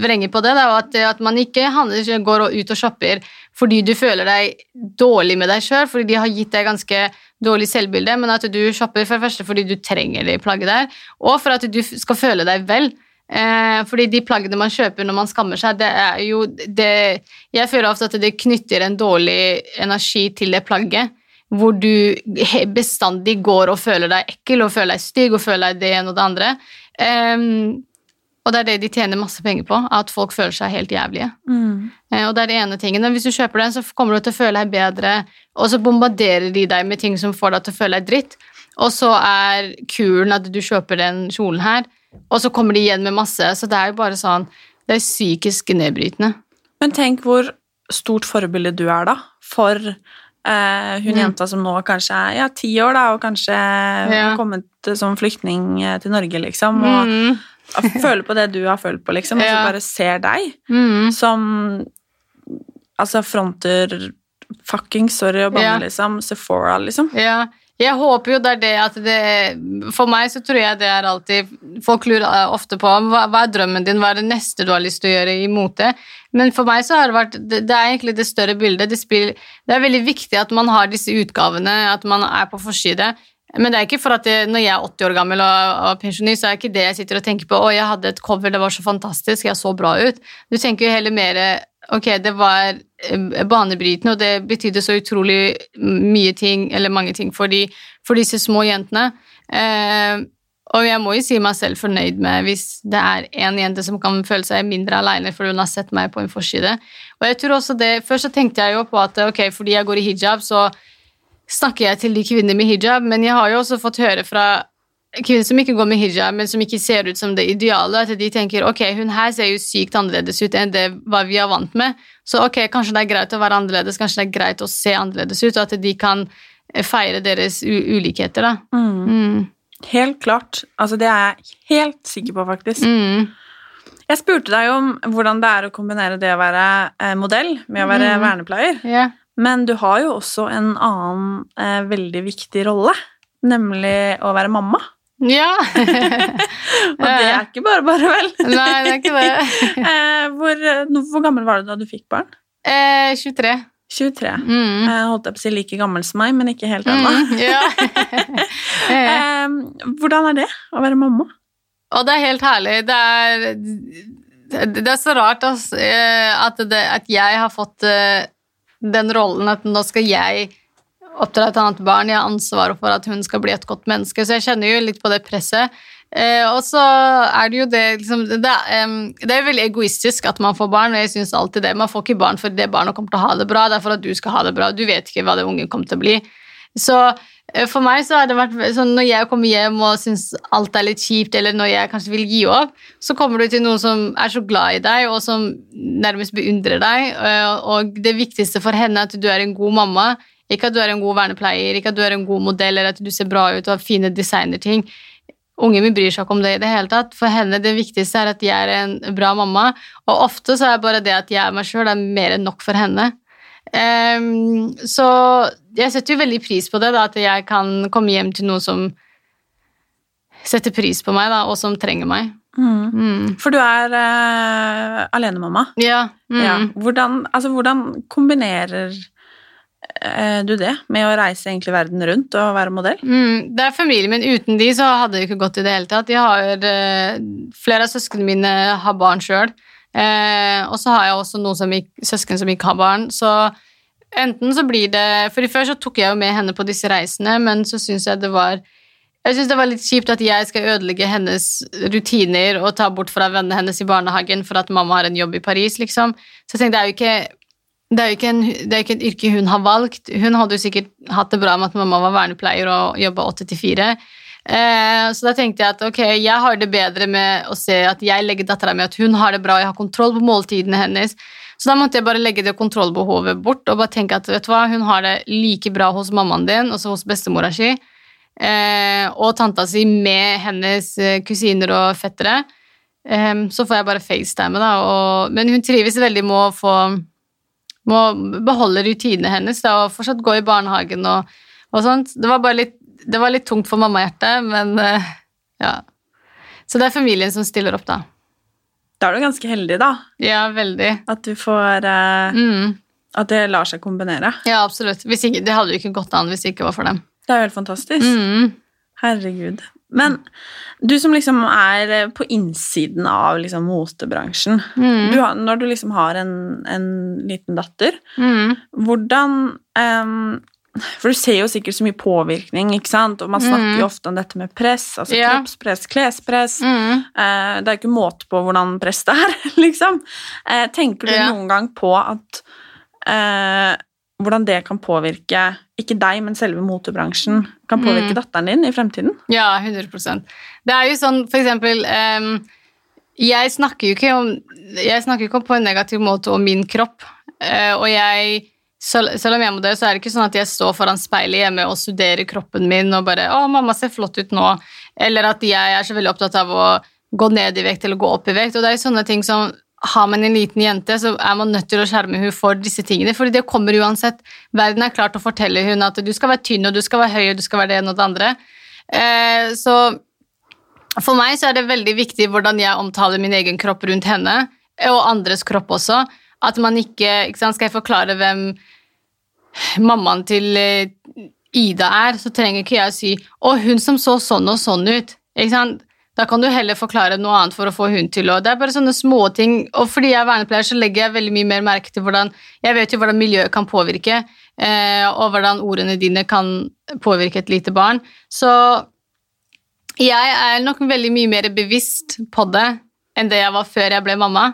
vrenge på det, da, og at, at man ikke handler, går ut og shopper fordi du føler deg dårlig med deg sjøl, fordi de har gitt deg ganske dårlig selvbilde, men at du shopper for det første fordi du trenger det plagget der, og for at du skal føle deg vel. Eh, fordi de plaggene man kjøper når man skammer seg, det er jo det, Jeg føler ofte at det knytter en dårlig energi til det plagget. Hvor du bestandig går og føler deg ekkel og føler deg stygg og føler deg det ene og det andre. Ehm, Og det er det de tjener masse penger på, at folk føler seg helt jævlige. Mm. Eh, Og det er det ene tingen. Hvis du kjøper den, så kommer du til å føle deg bedre, og så bombarderer de deg med ting som får deg til å føle deg dritt. Og så er kuren at du kjøper den kjolen her, og så kommer de igjen med masse. Så det er jo bare sånn Det er psykisk nedbrytende. Men tenk hvor stort forbilde du er, da, for eh, hun Mm. jenta som nå kanskje er ja, ti år, da, og kanskje Ja. har kommet som flyktning eh, til Norge, liksom, og Mm. Føler på det du har følt på, liksom, og så bare ser deg Mm. som altså fronter fucking sorry å banne, liksom, Sephora, liksom. Ja, jeg håper jo det er det at det For meg så tror jeg det er alltid Folk lurer eh, ofte på hva, hva er drømmen din, hva er det neste du har lyst til å gjøre i mote. Men for meg så har det vært Det, det er egentlig det større bildet. Det, spiller, det er veldig viktig at man har disse utgavene, at man er på forside. Men det er ikke for at det, når jeg er 80 år gammel og, og pensjonist, så er det ikke det jeg sitter og tenker på. Å, jeg hadde et cover, det var så fantastisk, jeg så bra ut. Du tenker jo heller mer Ok, det var eh, banebrytende, og det betydde så utrolig mye ting, eller mange ting, for, de, for disse små jentene. Eh, og jeg må jo si meg selv fornøyd med hvis det er en jente som kan føle seg mindre aleine fordi hun har sett meg på en forside. Og jeg tror også det, Først så tenkte jeg jo på at ok, fordi jeg går i hijab, så snakker jeg til de kvinner med hijab, men jeg har jo også fått høre fra kvinner som ikke går med hijab, men som ikke ser ut som det ideale, at de tenker ok, hun her ser jo sykt annerledes ut enn det hva vi er vant med, så ok, kanskje det er greit å være annerledes, kanskje det er greit å se annerledes ut, og at de kan eh, feire deres ulikheter, da. Mm. Helt klart. Altså, det er jeg helt sikker på, faktisk. Mm. Jeg spurte deg om hvordan det er å kombinere det å være eh, modell med å være Mm. vernepleier. Ja. Men du har jo også en annen eh, veldig viktig rolle, nemlig å være mamma. ja. Og det er ikke bare bare, vel? Nei, det er ikke det. eh, hvor, hvor gammel var du da du fikk barn? Eh, 23. 23. Mm. Jeg holdt på å si like gammel som meg, men ikke helt ennå. Mm, ja. Eh, hvordan er det å være mamma? Og det er helt herlig. Det er, det er så rart eh, at, det, at jeg har fått eh, den rollen at nå skal jeg oppdra et annet barn. Jeg har ansvaret for at hun skal bli et godt menneske, så jeg kjenner jo litt på det presset. Eh, og så er det jo det liksom, det, er, det er veldig egoistisk at man får barn, og jeg syns alltid det. Man får ikke barn fordi det barnet kommer til å ha det bra, det er for at du skal ha det bra. Du vet ikke hva det ungen kommer til å bli. Så eh, for meg så har det vært sånn når jeg kommer hjem og syns alt er litt kjipt, eller når jeg kanskje vil gi opp, så kommer du til noen som er så glad i deg, og som nærmest beundrer deg. eh, Og det viktigste for henne er at du er en god mamma. Ikke at du er en god vernepleier, ikke at du er en god modell, eller at du ser bra ut og har fine designerting. Ungen min bryr seg ikke om det i det hele tatt. For henne det viktigste er at jeg er en bra mamma, og ofte så er bare det at jeg er meg sjøl, er mer enn nok for henne. Um, så jeg setter jo veldig pris på det, da, at jeg kan komme hjem til noen som setter pris på meg, da, og som trenger meg. Mm. For du er uh, alenemamma. Ja. Mm. Ja. Hvordan, altså, hvordan kombinerer eh, du det med å reise egentlig verden rundt og være modell? Mm, det er familien min. Uten de så hadde det ikke gått i det hele tatt. Har, eh, flere av søsknene mine har barn sjøl. Eh, og så har jeg også noen som ikke, søsken som ikke har barn. Så enten så blir det For i før så tok jeg jo med henne på disse reisene, men så syns jeg det var jeg synes det var litt kjipt at jeg skal ødelegge hennes rutiner og ta bort fra vennene hennes i barnehagen for at mamma har en jobb i Paris, liksom. Så jeg tenkte, det er jo ikke det er jo en, det er ikke et yrke hun har valgt. Hun hadde jo sikkert hatt det bra med at mamma var vernepleier og jobba åtte til fire. Eh, så da tenkte jeg at ok, jeg har det bedre med å se at jeg legger dattera mi at hun har det bra, og jeg har kontroll på måltidene hennes. Så da måtte jeg bare legge det kontrollbehovet bort og bare tenke at vet du hva, hun har det like bra hos mammaen din, også hos bestemora si, og tanta si med hennes eh, kusiner og fettere. Eh, så får jeg bare facetime, da. Og, men hun trives veldig med å få må beholde rutinene hennes da, og fortsatt gå i barnehagen og, og sånt. Det var bare litt, det var litt tungt for mammahjertet, men eh, ja. Så det er familien som stiller opp, da. Da er du ganske heldig, da. Ja, veldig. At du får eh, Mm. At det lar seg kombinere. Ja, absolutt. Ikke, det hadde jo ikke gått an hvis det ikke var for dem. Det er jo helt fantastisk. Mm. Herregud. Men du som liksom er eh, på innsiden av liksom motebransjen Mm. du har, Når du liksom har en, en liten datter, Mm. hvordan um, For du ser jo sikkert så mye påvirkning, ikke sant? og man snakker jo ofte om dette med press, altså Mm. Ja. kroppspress, klespress. Mm. Eh, det er jo ikke måte på hvordan press det er, liksom. Uh, tenker du Ja. noen gang på at eh, hvordan det kan påvirke, ikke deg, men selve motebransjen, kan påvirke Mm. datteren din i fremtiden? Ja, 100% Det er jo sånn, for eksempel um, Jeg snakker jo ikke om Jeg snakker ikke på en negativ måte om min kropp. Uh, og jeg selv, selv om jeg er modell, så er det ikke sånn at jeg står foran speilet hjemme og studerer kroppen min og bare 'Å, mamma ser flott ut nå.' Eller at jeg er så veldig opptatt av å gå ned i vekt eller gå opp i vekt. Og det er jo sånne ting som har man en liten jente, så er man nødt til å skjerme hun for disse tingene. For det kommer uansett. Verden er klar til å fortelle hun at du skal være tynn, og du skal være høy, og du skal være det ene og det andre. Eh, så for meg så er det veldig viktig hvordan jeg omtaler min egen kropp rundt henne, og andres kropp også. At man ikke, ikke sant, Skal jeg forklare hvem mammaen til eh, Ida er, så trenger ikke jeg å si 'Å, hun som så sånn og sånn ut'. Ikke sant? Da kan du heller forklare noe annet for å få hun til å Det er bare sånne småting. Og fordi jeg er vernepleier, så legger jeg veldig mye mer merke til hvordan Jeg vet jo hvordan miljøet kan påvirke, eh, og hvordan ordene dine kan påvirke et lite barn. Så jeg er nok veldig mye mer bevisst på det enn det jeg var før jeg ble mamma.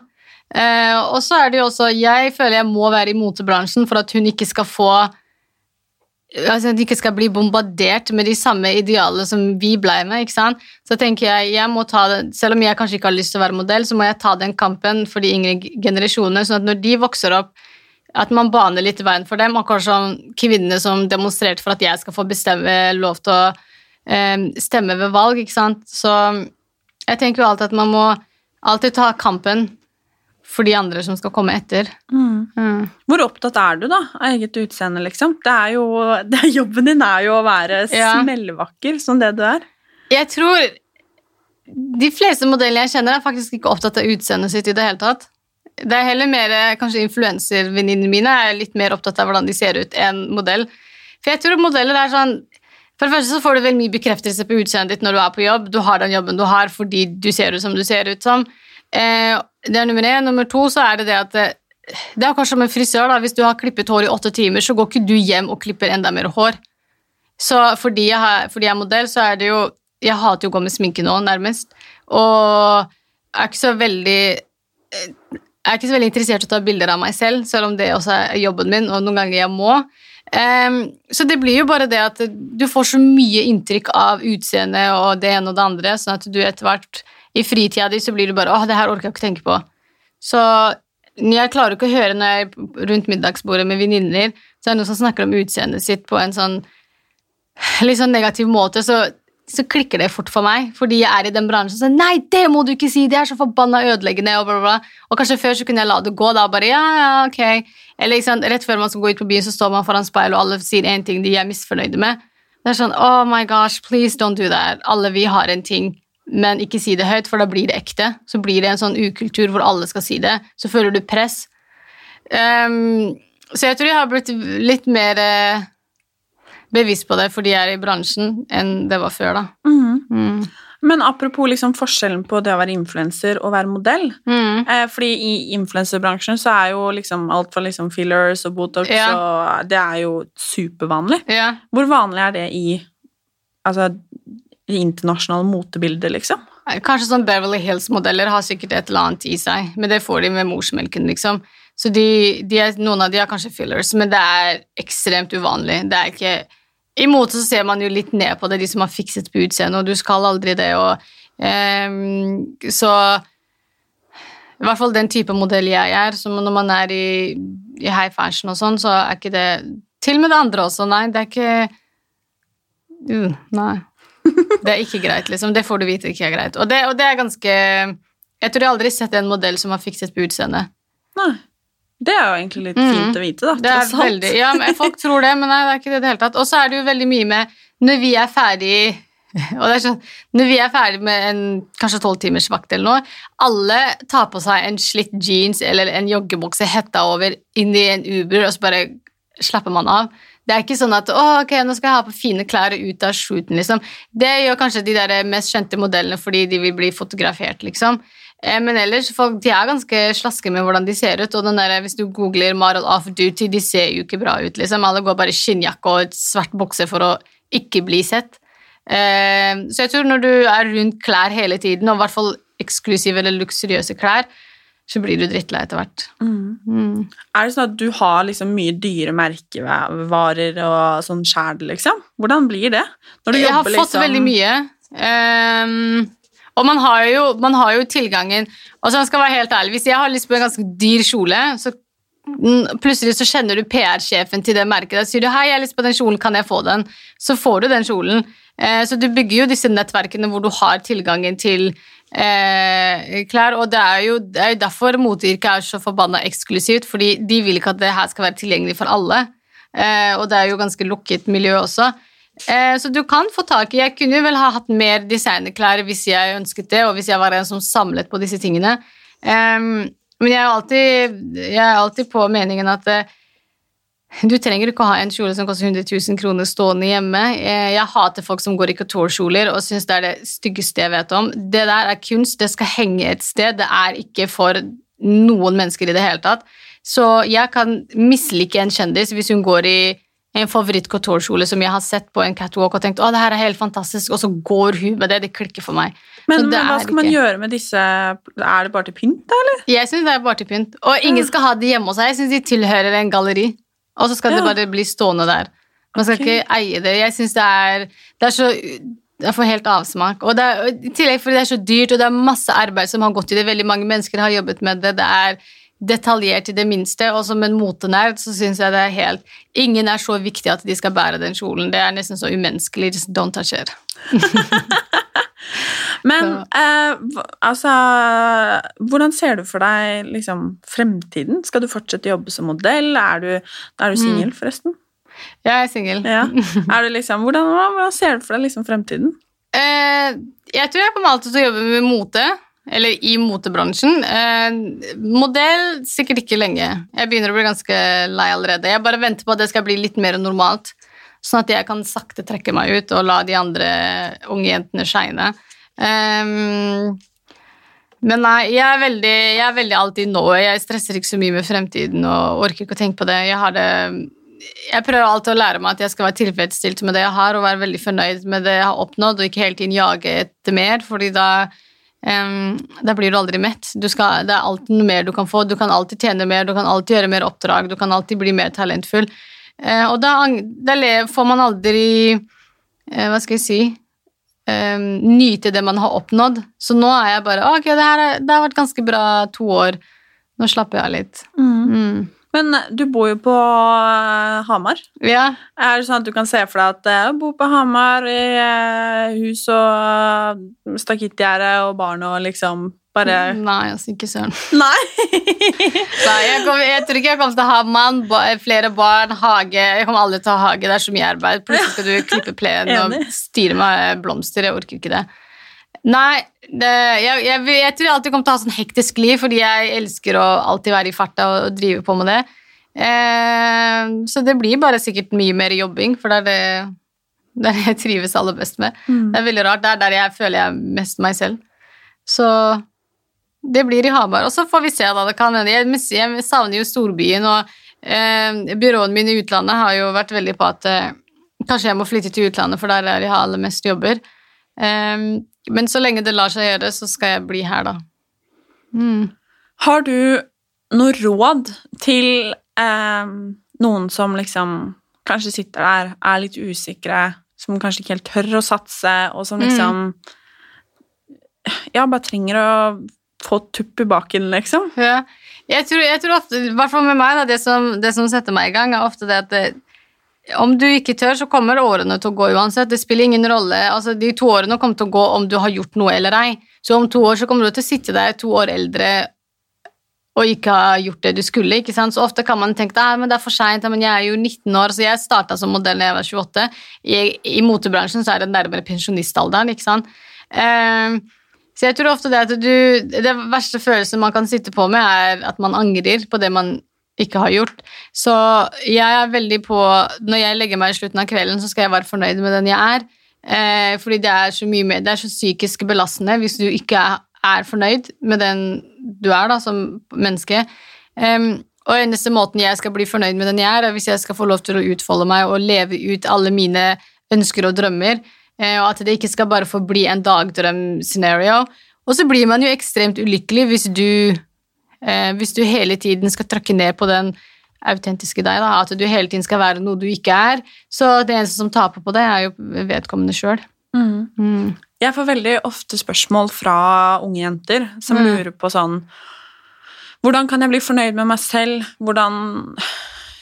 Eh, og så er det jo også Jeg føler jeg må være i motebransjen for at hun ikke skal få altså at de ikke skal bli bombardert med de samme idealene som vi ble med. ikke sant? Så tenker jeg, jeg må ta det, Selv om jeg kanskje ikke har lyst til å være modell, så må jeg ta den kampen for de yngre generasjonene, sånn at når de vokser opp, at man baner litt veien for dem. Akkurat som kvinnene som demonstrerte for at jeg skal få bestemme lov til å eh, stemme ved valg. ikke sant? Så jeg tenker jo alltid at man må alltid ta kampen for de andre som skal komme etter. Mm. Hvor opptatt er du da av eget utseende, liksom? Det er jo, det er, jobben din er jo å være Ja. smellvakker som det du er. Jeg tror de fleste modellene jeg kjenner, er faktisk ikke opptatt av utseendet sitt i det hele tatt. Det er heller mer kanskje influenservenninnene mine er litt mer opptatt av hvordan de ser ut enn modell. For jeg tror modeller er sånn For det første så får du vel mye bekreftelse på utseendet ditt når du er på jobb. Du har den jobben du har fordi du ser ut som du ser ut som. Eh, det er nummer én. Nummer to så er det det at eh, det er akkurat som en frisør. da. Hvis du har klippet hår i åtte timer, så går ikke du hjem og klipper enda mer hår. Så fordi jeg, har, fordi jeg er modell, så er det jo Jeg hater jo å gå med sminke nå, nærmest. Og er ikke så veldig eh, Jeg er ikke så veldig interessert i å ta bilder av meg selv, selv om det også er jobben min, og noen ganger jeg må. Um, så det blir jo bare det at du får så mye inntrykk av utseendet og det ene og det andre, sånn at du etter hvert i fritida di så blir du bare åh, det her orker jeg ikke tenke på. Så jeg klarer ikke å høre når jeg er rundt middagsbordet med venninner, så er det noen som snakker om utseendet sitt på en sånn litt sånn negativ måte, så, så klikker det fort for meg. Fordi jeg er i den bransjen som sier Nei, det må du ikke si! Det er så forbanna ødeleggende! Og, bla, bla. og kanskje før så kunne jeg la det gå, da. Bare ja, ja, ok. Eller liksom, rett før man skal gå ut på byen, så står man foran speilet, og alle sier én ting de er misfornøyde med. Det er sånn Oh my gosh, please don't do that. Alle vi har en ting, men ikke si det høyt, for da blir det ekte. Så blir det en sånn ukultur hvor alle skal si det. Så føler du press. Um, så jeg tror jeg har blitt litt mer eh, bevisst på det fordi jeg er i bransjen, enn det var før, da. Mm. Men apropos liksom forskjellen på det å være influenser og være modell. Mm. Eh, fordi i influenserbransjen så er jo liksom alt fra liksom fillers og Botox Ja. og Det er jo supervanlig. Ja. Hvor vanlig er det i altså, internasjonale motebilder, liksom? Kanskje sånn Beverly Hills-modeller har sikkert et eller annet i seg, men det får de med morsmelken, liksom. Så de, de er, noen av de har kanskje fillers, men det er ekstremt uvanlig. Det er ikke I mote så ser man jo litt ned på det, de som har fikset på utseendet, og du skal aldri det, og um, Så I hvert fall den type modell jeg er, som når man er i, i high fashion og sånn, så er ikke det Til og med det andre også, nei. Det er ikke uh, Nei. Det er ikke greit, liksom. Det får du vite ikke er greit. Og det, og det er ganske Jeg tror jeg aldri har sett en modell som har fikset på utseendet. Nei. Det er jo egentlig litt fint fint å vite, da. Det er tross alt. veldig, ja, men Folk tror det, men nei, det er ikke det i det hele tatt. Og så er det jo veldig mye med Når vi er ferdig og det er sånn, Når vi er ferdig med en kanskje tolvtimersvakt eller noe, alle tar på seg en slitt jeans eller en joggebukse hetta over inn i en Uber, og så bare slapper man av. Det er ikke sånn at å, ok, nå skal jeg ha på fine klær og ut av shooten, liksom. Det gjør kanskje de der mest kjente modellene fordi de vil bli fotografert, liksom. Eh, Men ellers, folk de er ganske slaske med hvordan de ser ut. Og der, hvis du googler model off duty, de ser jo ikke bra ut. liksom. Alle går bare i skinnjakke og et svart bukse for å ikke bli sett. Eh, så jeg tror når du er rundt klær hele tiden, og i hvert fall eksklusive eller luksuriøse klær, så blir du drittlei etter hvert. Mm. Er det sånn at du har liksom mye dyre merkevarer og sånn sjæl, liksom? Hvordan blir det? Når du Jeg har fått liksom- veldig mye. Um, og man har, jo, man har jo tilgangen Altså, jeg skal være helt ærlig, Hvis jeg har lyst på en ganske dyr kjole, så mm, plutselig så kjenner du PR-sjefen til det merket. Da sier du 'hei, jeg har lyst på den kjolen, kan jeg få den?' Så får du den kjolen. Eh, så du bygger jo disse nettverkene hvor du har tilgangen til eh, klær, og det er, jo, det er jo derfor moteyrket er så forbanna eksklusivt, fordi de vil ikke at det her skal være tilgjengelig for alle. Eh, og det er jo ganske lukket miljø også. Eh, så du kan få tak i Jeg kunne jo vel ha hatt mer designerklær hvis jeg ønsket det, og hvis jeg var en som samlet på disse tingene. Ehm, men jeg er alltid, jeg er alltid på meningen at eh, du trenger ikke å ha en kjole som koster 100 000 kroner stående hjemme. Eh, Jeg hater folk som går i couture-kjoler og syns det er det styggeste jeg vet om. Det der er kunst, det skal henge et sted, det er ikke for noen mennesker i det hele tatt. Så jeg kan mislike en kjendis hvis hun går i en favoritt-couture-kjole som jeg har sett på en catwalk og tenkt å, det her er helt fantastisk, og så går hun med det. Det klikker for meg. Men, Så det men hva skal man ikke- gjøre med disse Er det bare til pynt, da, eller? Jeg syns det er bare til pynt. Og ingen skal ha det hjemme hos seg. Jeg syns de tilhører en galleri. Og så skal det bare bli stående der. Man skal okay. ikke eie det. Jeg syns det er Det er så jeg får helt avsmak. Og det er, I tillegg fordi det er så dyrt, og det er masse arbeid som har gått i det. Veldig mange mennesker har jobbet med det. Det er detaljert i det minste. Og som en motenerd så syns jeg det er helt Ingen er så viktig at de skal bære den kjolen. Det er nesten så umenneskelig. Just don't touch it. Men eh, altså Hvordan ser du for deg liksom, fremtiden? Skal du fortsette å jobbe som modell? Er du, er du singel, forresten? Jeg er singel. Ja. Liksom, hvordan, hvordan ser du for deg liksom, fremtiden? Eh, jeg tror jeg kommer alltid til å jobbe med mote, eller i motebransjen. Eh, modell sikkert ikke lenge. Jeg begynner å bli ganske lei allerede. Jeg bare venter på at det skal bli litt mer normalt, sånn at jeg kan sakte trekke meg ut og la de andre unge jentene shine. Eh, men nei, jeg er, veldig, jeg er veldig alltid nå. Jeg stresser ikke så mye med fremtiden og orker ikke å tenke på det. Jeg det jeg prøver alltid å lære meg at jeg skal være tilfredsstilt med det jeg har, og være veldig fornøyd med det jeg har oppnådd, og ikke hele tiden jage etter mer, fordi da, um, da blir du aldri mett. Du skal, det er alltid noe mer du kan få. Du kan alltid tjene mer, du kan alltid gjøre mer oppdrag, du kan alltid bli mer talentfull. Uh, og da, da får man aldri uh, Hva skal jeg si em, Nyte det man har oppnådd. Så nå er jeg bare Ok, det, her er, det har vært ganske bra to år. Nå slapper jeg av litt. Mm. Men du bor jo på eh, Hamar. Ja. Er det sånn at du kan se for deg at du bor på Hamar i eh, hus og stakittgjerde og barn og liksom bare Nei, altså, ikke søren. Nei! Nei, jeg, kommer- jeg tror ikke jeg kommer til å ha mann, flere barn, hage Jeg kommer aldri til å ha hage, det er så mye arbeid. Plutselig skal du klippe plenen og styre med blomster. Jeg orker ikke det. Nei, det, jeg, jeg, jeg tror jeg alltid kommer til å ha sånn hektisk liv, fordi jeg elsker å alltid være i farta og, og drive på med det. Eh, så det blir bare sikkert mye mer jobbing, for det er det, det er jeg trives aller best med. Det er veldig rart. Det er der jeg føler jeg er mest meg selv. Så det blir i Hamar. Og så får vi se, da. Det kan hende. Jeg, savner jo storbyen, og eh, byråene mine i utlandet har jo vært veldig på at eh, kanskje jeg må flytte til utlandet, for der er jeg har aller mest jobber. Eh, men så lenge det lar seg gjøre, så skal jeg bli her, da. Mm. Har du noe råd til eh, noen som liksom kanskje sitter der, er litt usikre, som kanskje ikke helt tør å satse, og som liksom Ja, bare trenger å få tupp i baken, liksom? Ja. Jeg, tror, jeg tror ofte, i hvert fall med meg, da, det som, det som setter meg i gang, er ofte det at det, om du ikke tør, så kommer årene til å gå uansett. Det spiller ingen rolle. Altså, de to årene kommer til å gå om du har gjort noe eller ei. Så om to år så kommer du til å sitte der to år eldre og ikke ha gjort det du skulle. ikke sant? Så ofte kan man tenke at det er for seint, men jeg er jo 19 år, så jeg starta som modell da jeg var 28. I, I motebransjen så er det nærmere pensjonistalderen, ikke sant. Ehm, så jeg tror ofte det at du Det verste følelsen man kan sitte på med, er at man angrer på det man ikke har gjort. Så jeg er veldig på Når jeg legger meg i slutten av kvelden, så skal jeg være fornøyd med den jeg er. Eh, fordi det er så mye mer Det er så psykisk belastende hvis du ikke er, fornøyd med den du er da, som menneske. Em, og eneste måten jeg skal bli fornøyd med den jeg er, er hvis jeg skal få lov til å utfolde meg og leve ut alle mine ønsker og drømmer, eh, og at det ikke skal bare få bli en dagdrøm-scenario. Og så blir man jo ekstremt ulykkelig hvis du, eh, hvis du hele tiden skal trykke ned på den autentiske deg, da, at du hele tiden skal være noe du ikke er. Så det eneste som taper på det, er jo vedkommende sjøl. Mm. Jeg får veldig ofte spørsmål fra unge jenter som Mm. lurer på sånn Hvordan kan jeg bli fornøyd med meg selv? Hvordan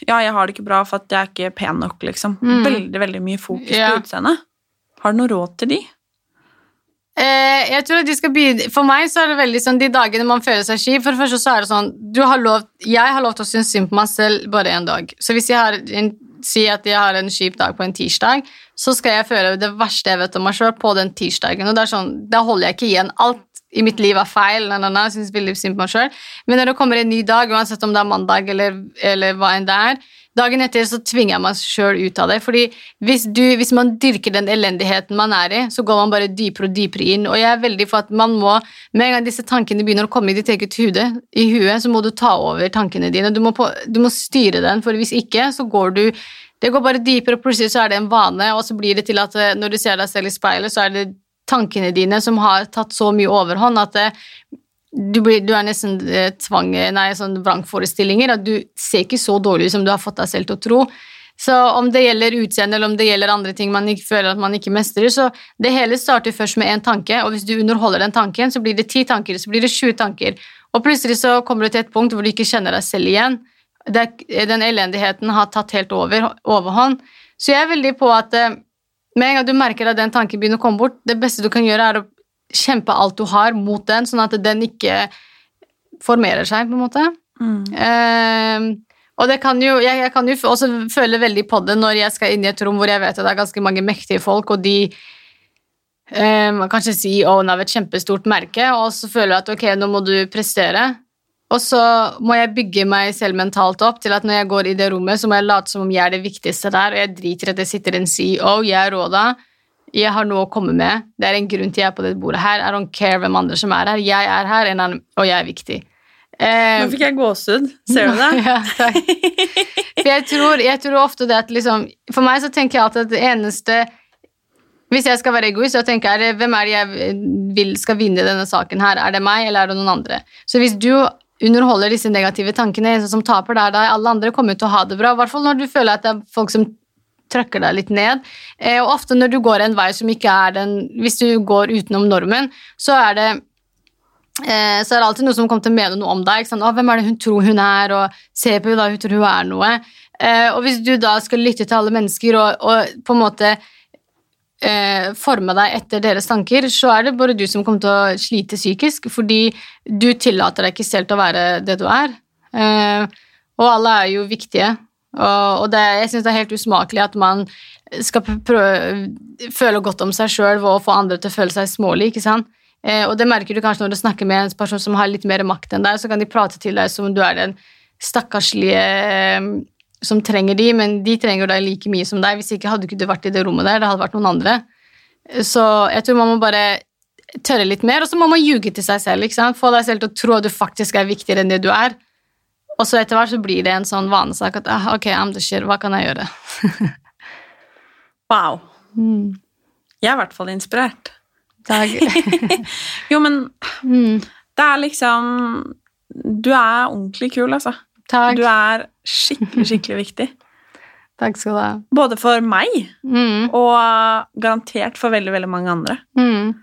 Ja, jeg har det ikke bra for at jeg er ikke pen nok, liksom. Mm. Veldig, veldig mye fokus yeah. på utseendet. Har du noe råd til de? Eh, jeg tror at de skal begynne For meg så er det veldig sånn de dagene man føler seg skiv For det første så er det sånn har lov, Jeg har lov til å synes synd på meg selv bare en dag. Så hvis jeg har en, si at jeg har en kjip dag på en tirsdag, så skal jeg føle det verste jeg vet om meg sjøl på den tirsdagen. Og det er sånn, Da holder jeg ikke igjen. Alt i mitt liv er feil. Na, na, na, jeg synes veldig synd på meg selv. Men når det kommer en ny dag, uansett om det er mandag eller, eller hva enn det er, dagen etter så tvinger jeg meg sjøl ut av det. Fordi hvis, du, hvis man dyrker den elendigheten man er i, så går man bare dypere og dypere inn. Og jeg er veldig for at man må, med en gang disse tankene begynner å komme i ditt eget hude, i huet, så må du ta over tankene dine. Du må, på, du må styre den, for hvis ikke, så går du det går bare dypere, og plutselig så er det en vane, og så blir det til at eh, når du ser deg selv i speilet, så er det tankene dine som har tatt så mye overhånd at eh, du, blir, du er nesten eh, tvang, nei, sånn vrangforestillinger, at du ser ikke så dårlig ut som du har fått deg selv til å tro. Så om det gjelder utseende eller om det gjelder andre ting man ikke føler at man ikke mestrer, så det hele starter først med én tanke, og hvis du underholder den tanken, så blir det ti tanker, så blir det sju tanker, og plutselig så kommer du til et punkt hvor du ikke kjenner deg selv igjen. Er- den elendigheten har tatt helt over, overhånd. Så jeg er veldig på at eh, med en gang du merker at den tanken begynner å komme bort, det beste du kan gjøre, er å kjempe alt du har mot den, sånn at den ikke formerer seg, på en måte. Eh, og det kan jo, jeg, jeg kan jo også føle veldig på det når jeg skal inn i et rom hvor jeg vet at det er ganske mange mektige folk, og de kan kanskje own av et kjempestort merke, og så føler jeg at ok, nå må du prestere. Og så må jeg bygge meg selv mentalt opp til at når jeg går i det rommet, så må jeg late som om jeg er det viktigste der, og jeg driter i at det sitter en CEO, jeg er Råda, jeg har noe å komme med, det er en grunn til jeg er på dette bordet her, I don't care hvem andre som er her, jeg er her, og jeg er viktig. Eh, Nå fikk jeg gåsehud. Ser du det? ja, takk. For jeg tror, jeg tror ofte det at liksom For meg så tenker jeg alltid at det eneste Hvis jeg skal være egoist, så tenker jeg hvem er det jeg vil skal vinne denne saken her? Er det meg, eller er det noen andre? Så hvis du underholder disse negative tankene, en som taper, der, er. Alle andre kommer til å ha det bra. I hvert fall når du føler at det er folk som trykker deg litt ned. Eh, og ofte når du går en vei som ikke er den Hvis du går utenom normen, så er det eh, så er det alltid noen som kommer til å mene noe om deg. 'Hvem er det hun tror hun er?' og 'Se på henne, hun tror hun er noe'. Eh, og hvis du da skal lytte til alle mennesker og, og på en måte forme deg etter deres tanker, så er det bare du som kommer til å slite psykisk, fordi du tillater deg ikke selv til å være det du er. Og alle er jo viktige. Og, det, jeg syns det er helt usmakelig at man skal prøve, føle godt om seg sjøl ved å få andre til å føle seg smålig. ikke sant? Eh, og det merker du kanskje når du snakker med en person som har litt mer makt enn deg, så kan de prate til deg som om du er den stakkarslige eh, som trenger de, men de trenger deg like mye som deg. Hvis ikke hadde ikke du vært i det rommet der, det hadde vært noen andre. Så jeg tror man må bare tørre litt mer, og så må man ljuge til seg selv. ikke? Få deg selv til å tro at du faktisk er viktigere enn det du er. Og så etter hvert så blir det en sånn vanesak at ah, ok, I'm the shit, hva kan jeg gjøre? Wow. Mm. Jeg er i hvert fall inspirert. Takk. Jo, men Mm. det er liksom Du er ordentlig kul, altså. Takk. Du er skikkelig, skikkelig viktig. Takk skal du ha. Både for meg Mm. og garantert for veldig, veldig mange andre. Mm.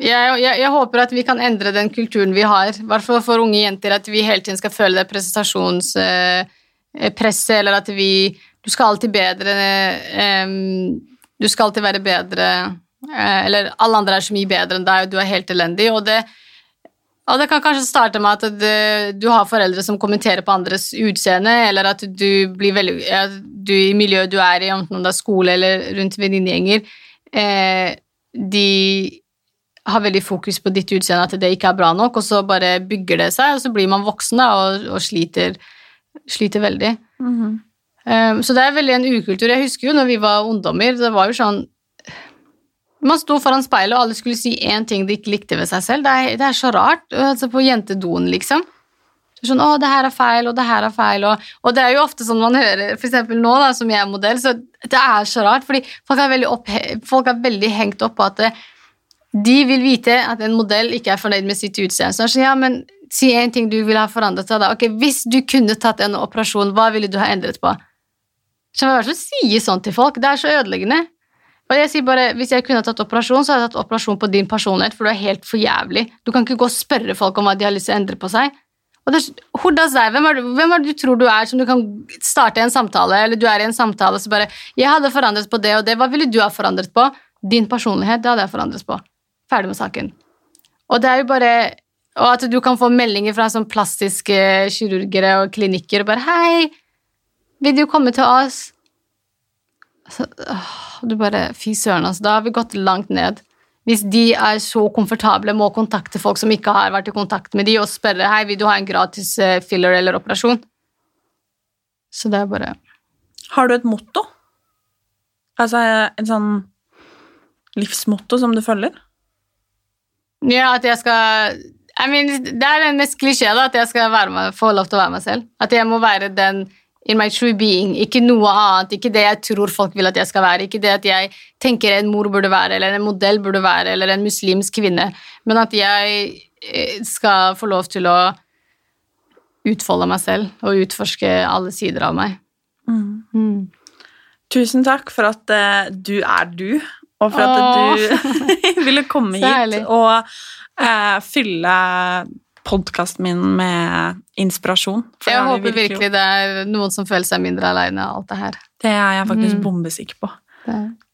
Jeg, jeg, jeg håper at vi kan endre den kulturen vi har, i hvert fall for unge jenter, at vi hele tiden skal føle det prestasjonspresset, eller at vi Du skal alltid bedre em, Du skal alltid være bedre eh, Eller alle andre er så mye bedre enn deg, og du er helt elendig, og det og det kan kanskje starte med at det, du har foreldre som kommenterer på andres utseende, eller at du blir veldig du I miljøet du er i, enten om det er skole eller rundt venninnegjenger, eh, de har veldig fokus på ditt utseende, at det ikke er bra nok, og så bare bygger det seg, og så blir man voksen da, og, og sliter, sliter veldig. Um, så det er veldig en ukultur. Jeg husker jo når vi var ungdommer, det var jo sånn Man sto foran speilet, og alle skulle si én ting de ikke likte ved seg selv. Det er, det er så rart. Altså på jentedoen, liksom. Sånn, å, det her er feil, og det her er feil, og, og det er jo ofte sånn man hører, eksempel nå da, som jeg er modell, så det er så rart, fordi folk er veldig, opp, folk er veldig hengt opp på at det, de vil vite at en modell ikke er fornøyd med sitt utseende. Så er ja, men si en ting du ville ha forandret deg da. Ok, hvis du kunne tatt en operasjon, hva ville du ha endret på? Så hva er det som sier sånn til folk? Det er så ødeleggende. Og jeg sier bare, Hvis jeg kunne tatt operasjon, så hadde jeg tatt operasjon på din personlighet, for du er helt for jævlig. Du kan ikke gå og spørre folk om hva de har lyst til å endre på seg. Og det, who? Hvem er, hvem er det du tror du er, som du kan starte en samtale, eller du er i en samtale så bare 'Jeg hadde forandret på det og det. Hva ville du ha forandret på?' Din personlighet, det hadde jeg forandret på. Ferdig med saken. Og det er jo bare Og at du kan få meldinger fra sånn plastiske kirurgere og klinikker og bare 'Hei, vil du komme til oss?' Så, åh, du bare Fy søren, altså. Da har vi gått langt ned. Hvis de er så komfortable med å kontakte folk som ikke har vært i kontakt med de, og spørre hei, vil du ha en gratis eh, filler eller operasjon. Så det er bare Har du et motto? Altså en sånn livsmotto som du følger? Ja, at jeg skal I mean, Det er den mest klisjé, da, at jeg skal med, få lov til å være meg selv. At jeg må være den in my true being, ikke noe annet. Ikke det jeg tror folk vil at jeg skal være. Ikke det at jeg tenker en mor burde være, eller en modell burde være, eller en muslimsk kvinne. Men at jeg eh, skal få lov til å utfolde meg selv og utforske alle sider av meg. Mm. Tusen takk for at eh, du er du, og for at du ville komme hit og eh, fylle podkasten min med inspirasjon. Jeg håper virkelig det er noen som føler seg mindre aleine av alt det her. Det er jeg faktisk Mm. bombesikker på.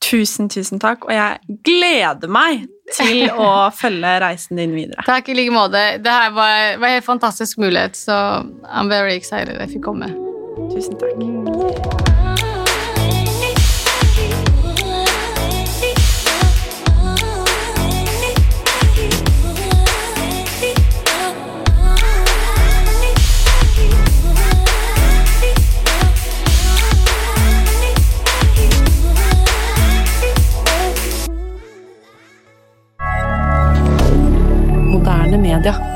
Tusen, tusen takk, og jeg gleder meg til å følge reisen din videre. Takk i like måte. Det her var, var en helt fantastisk mulighet, så I'm very excited jeg fikk komme. Tusen takk. moderne media.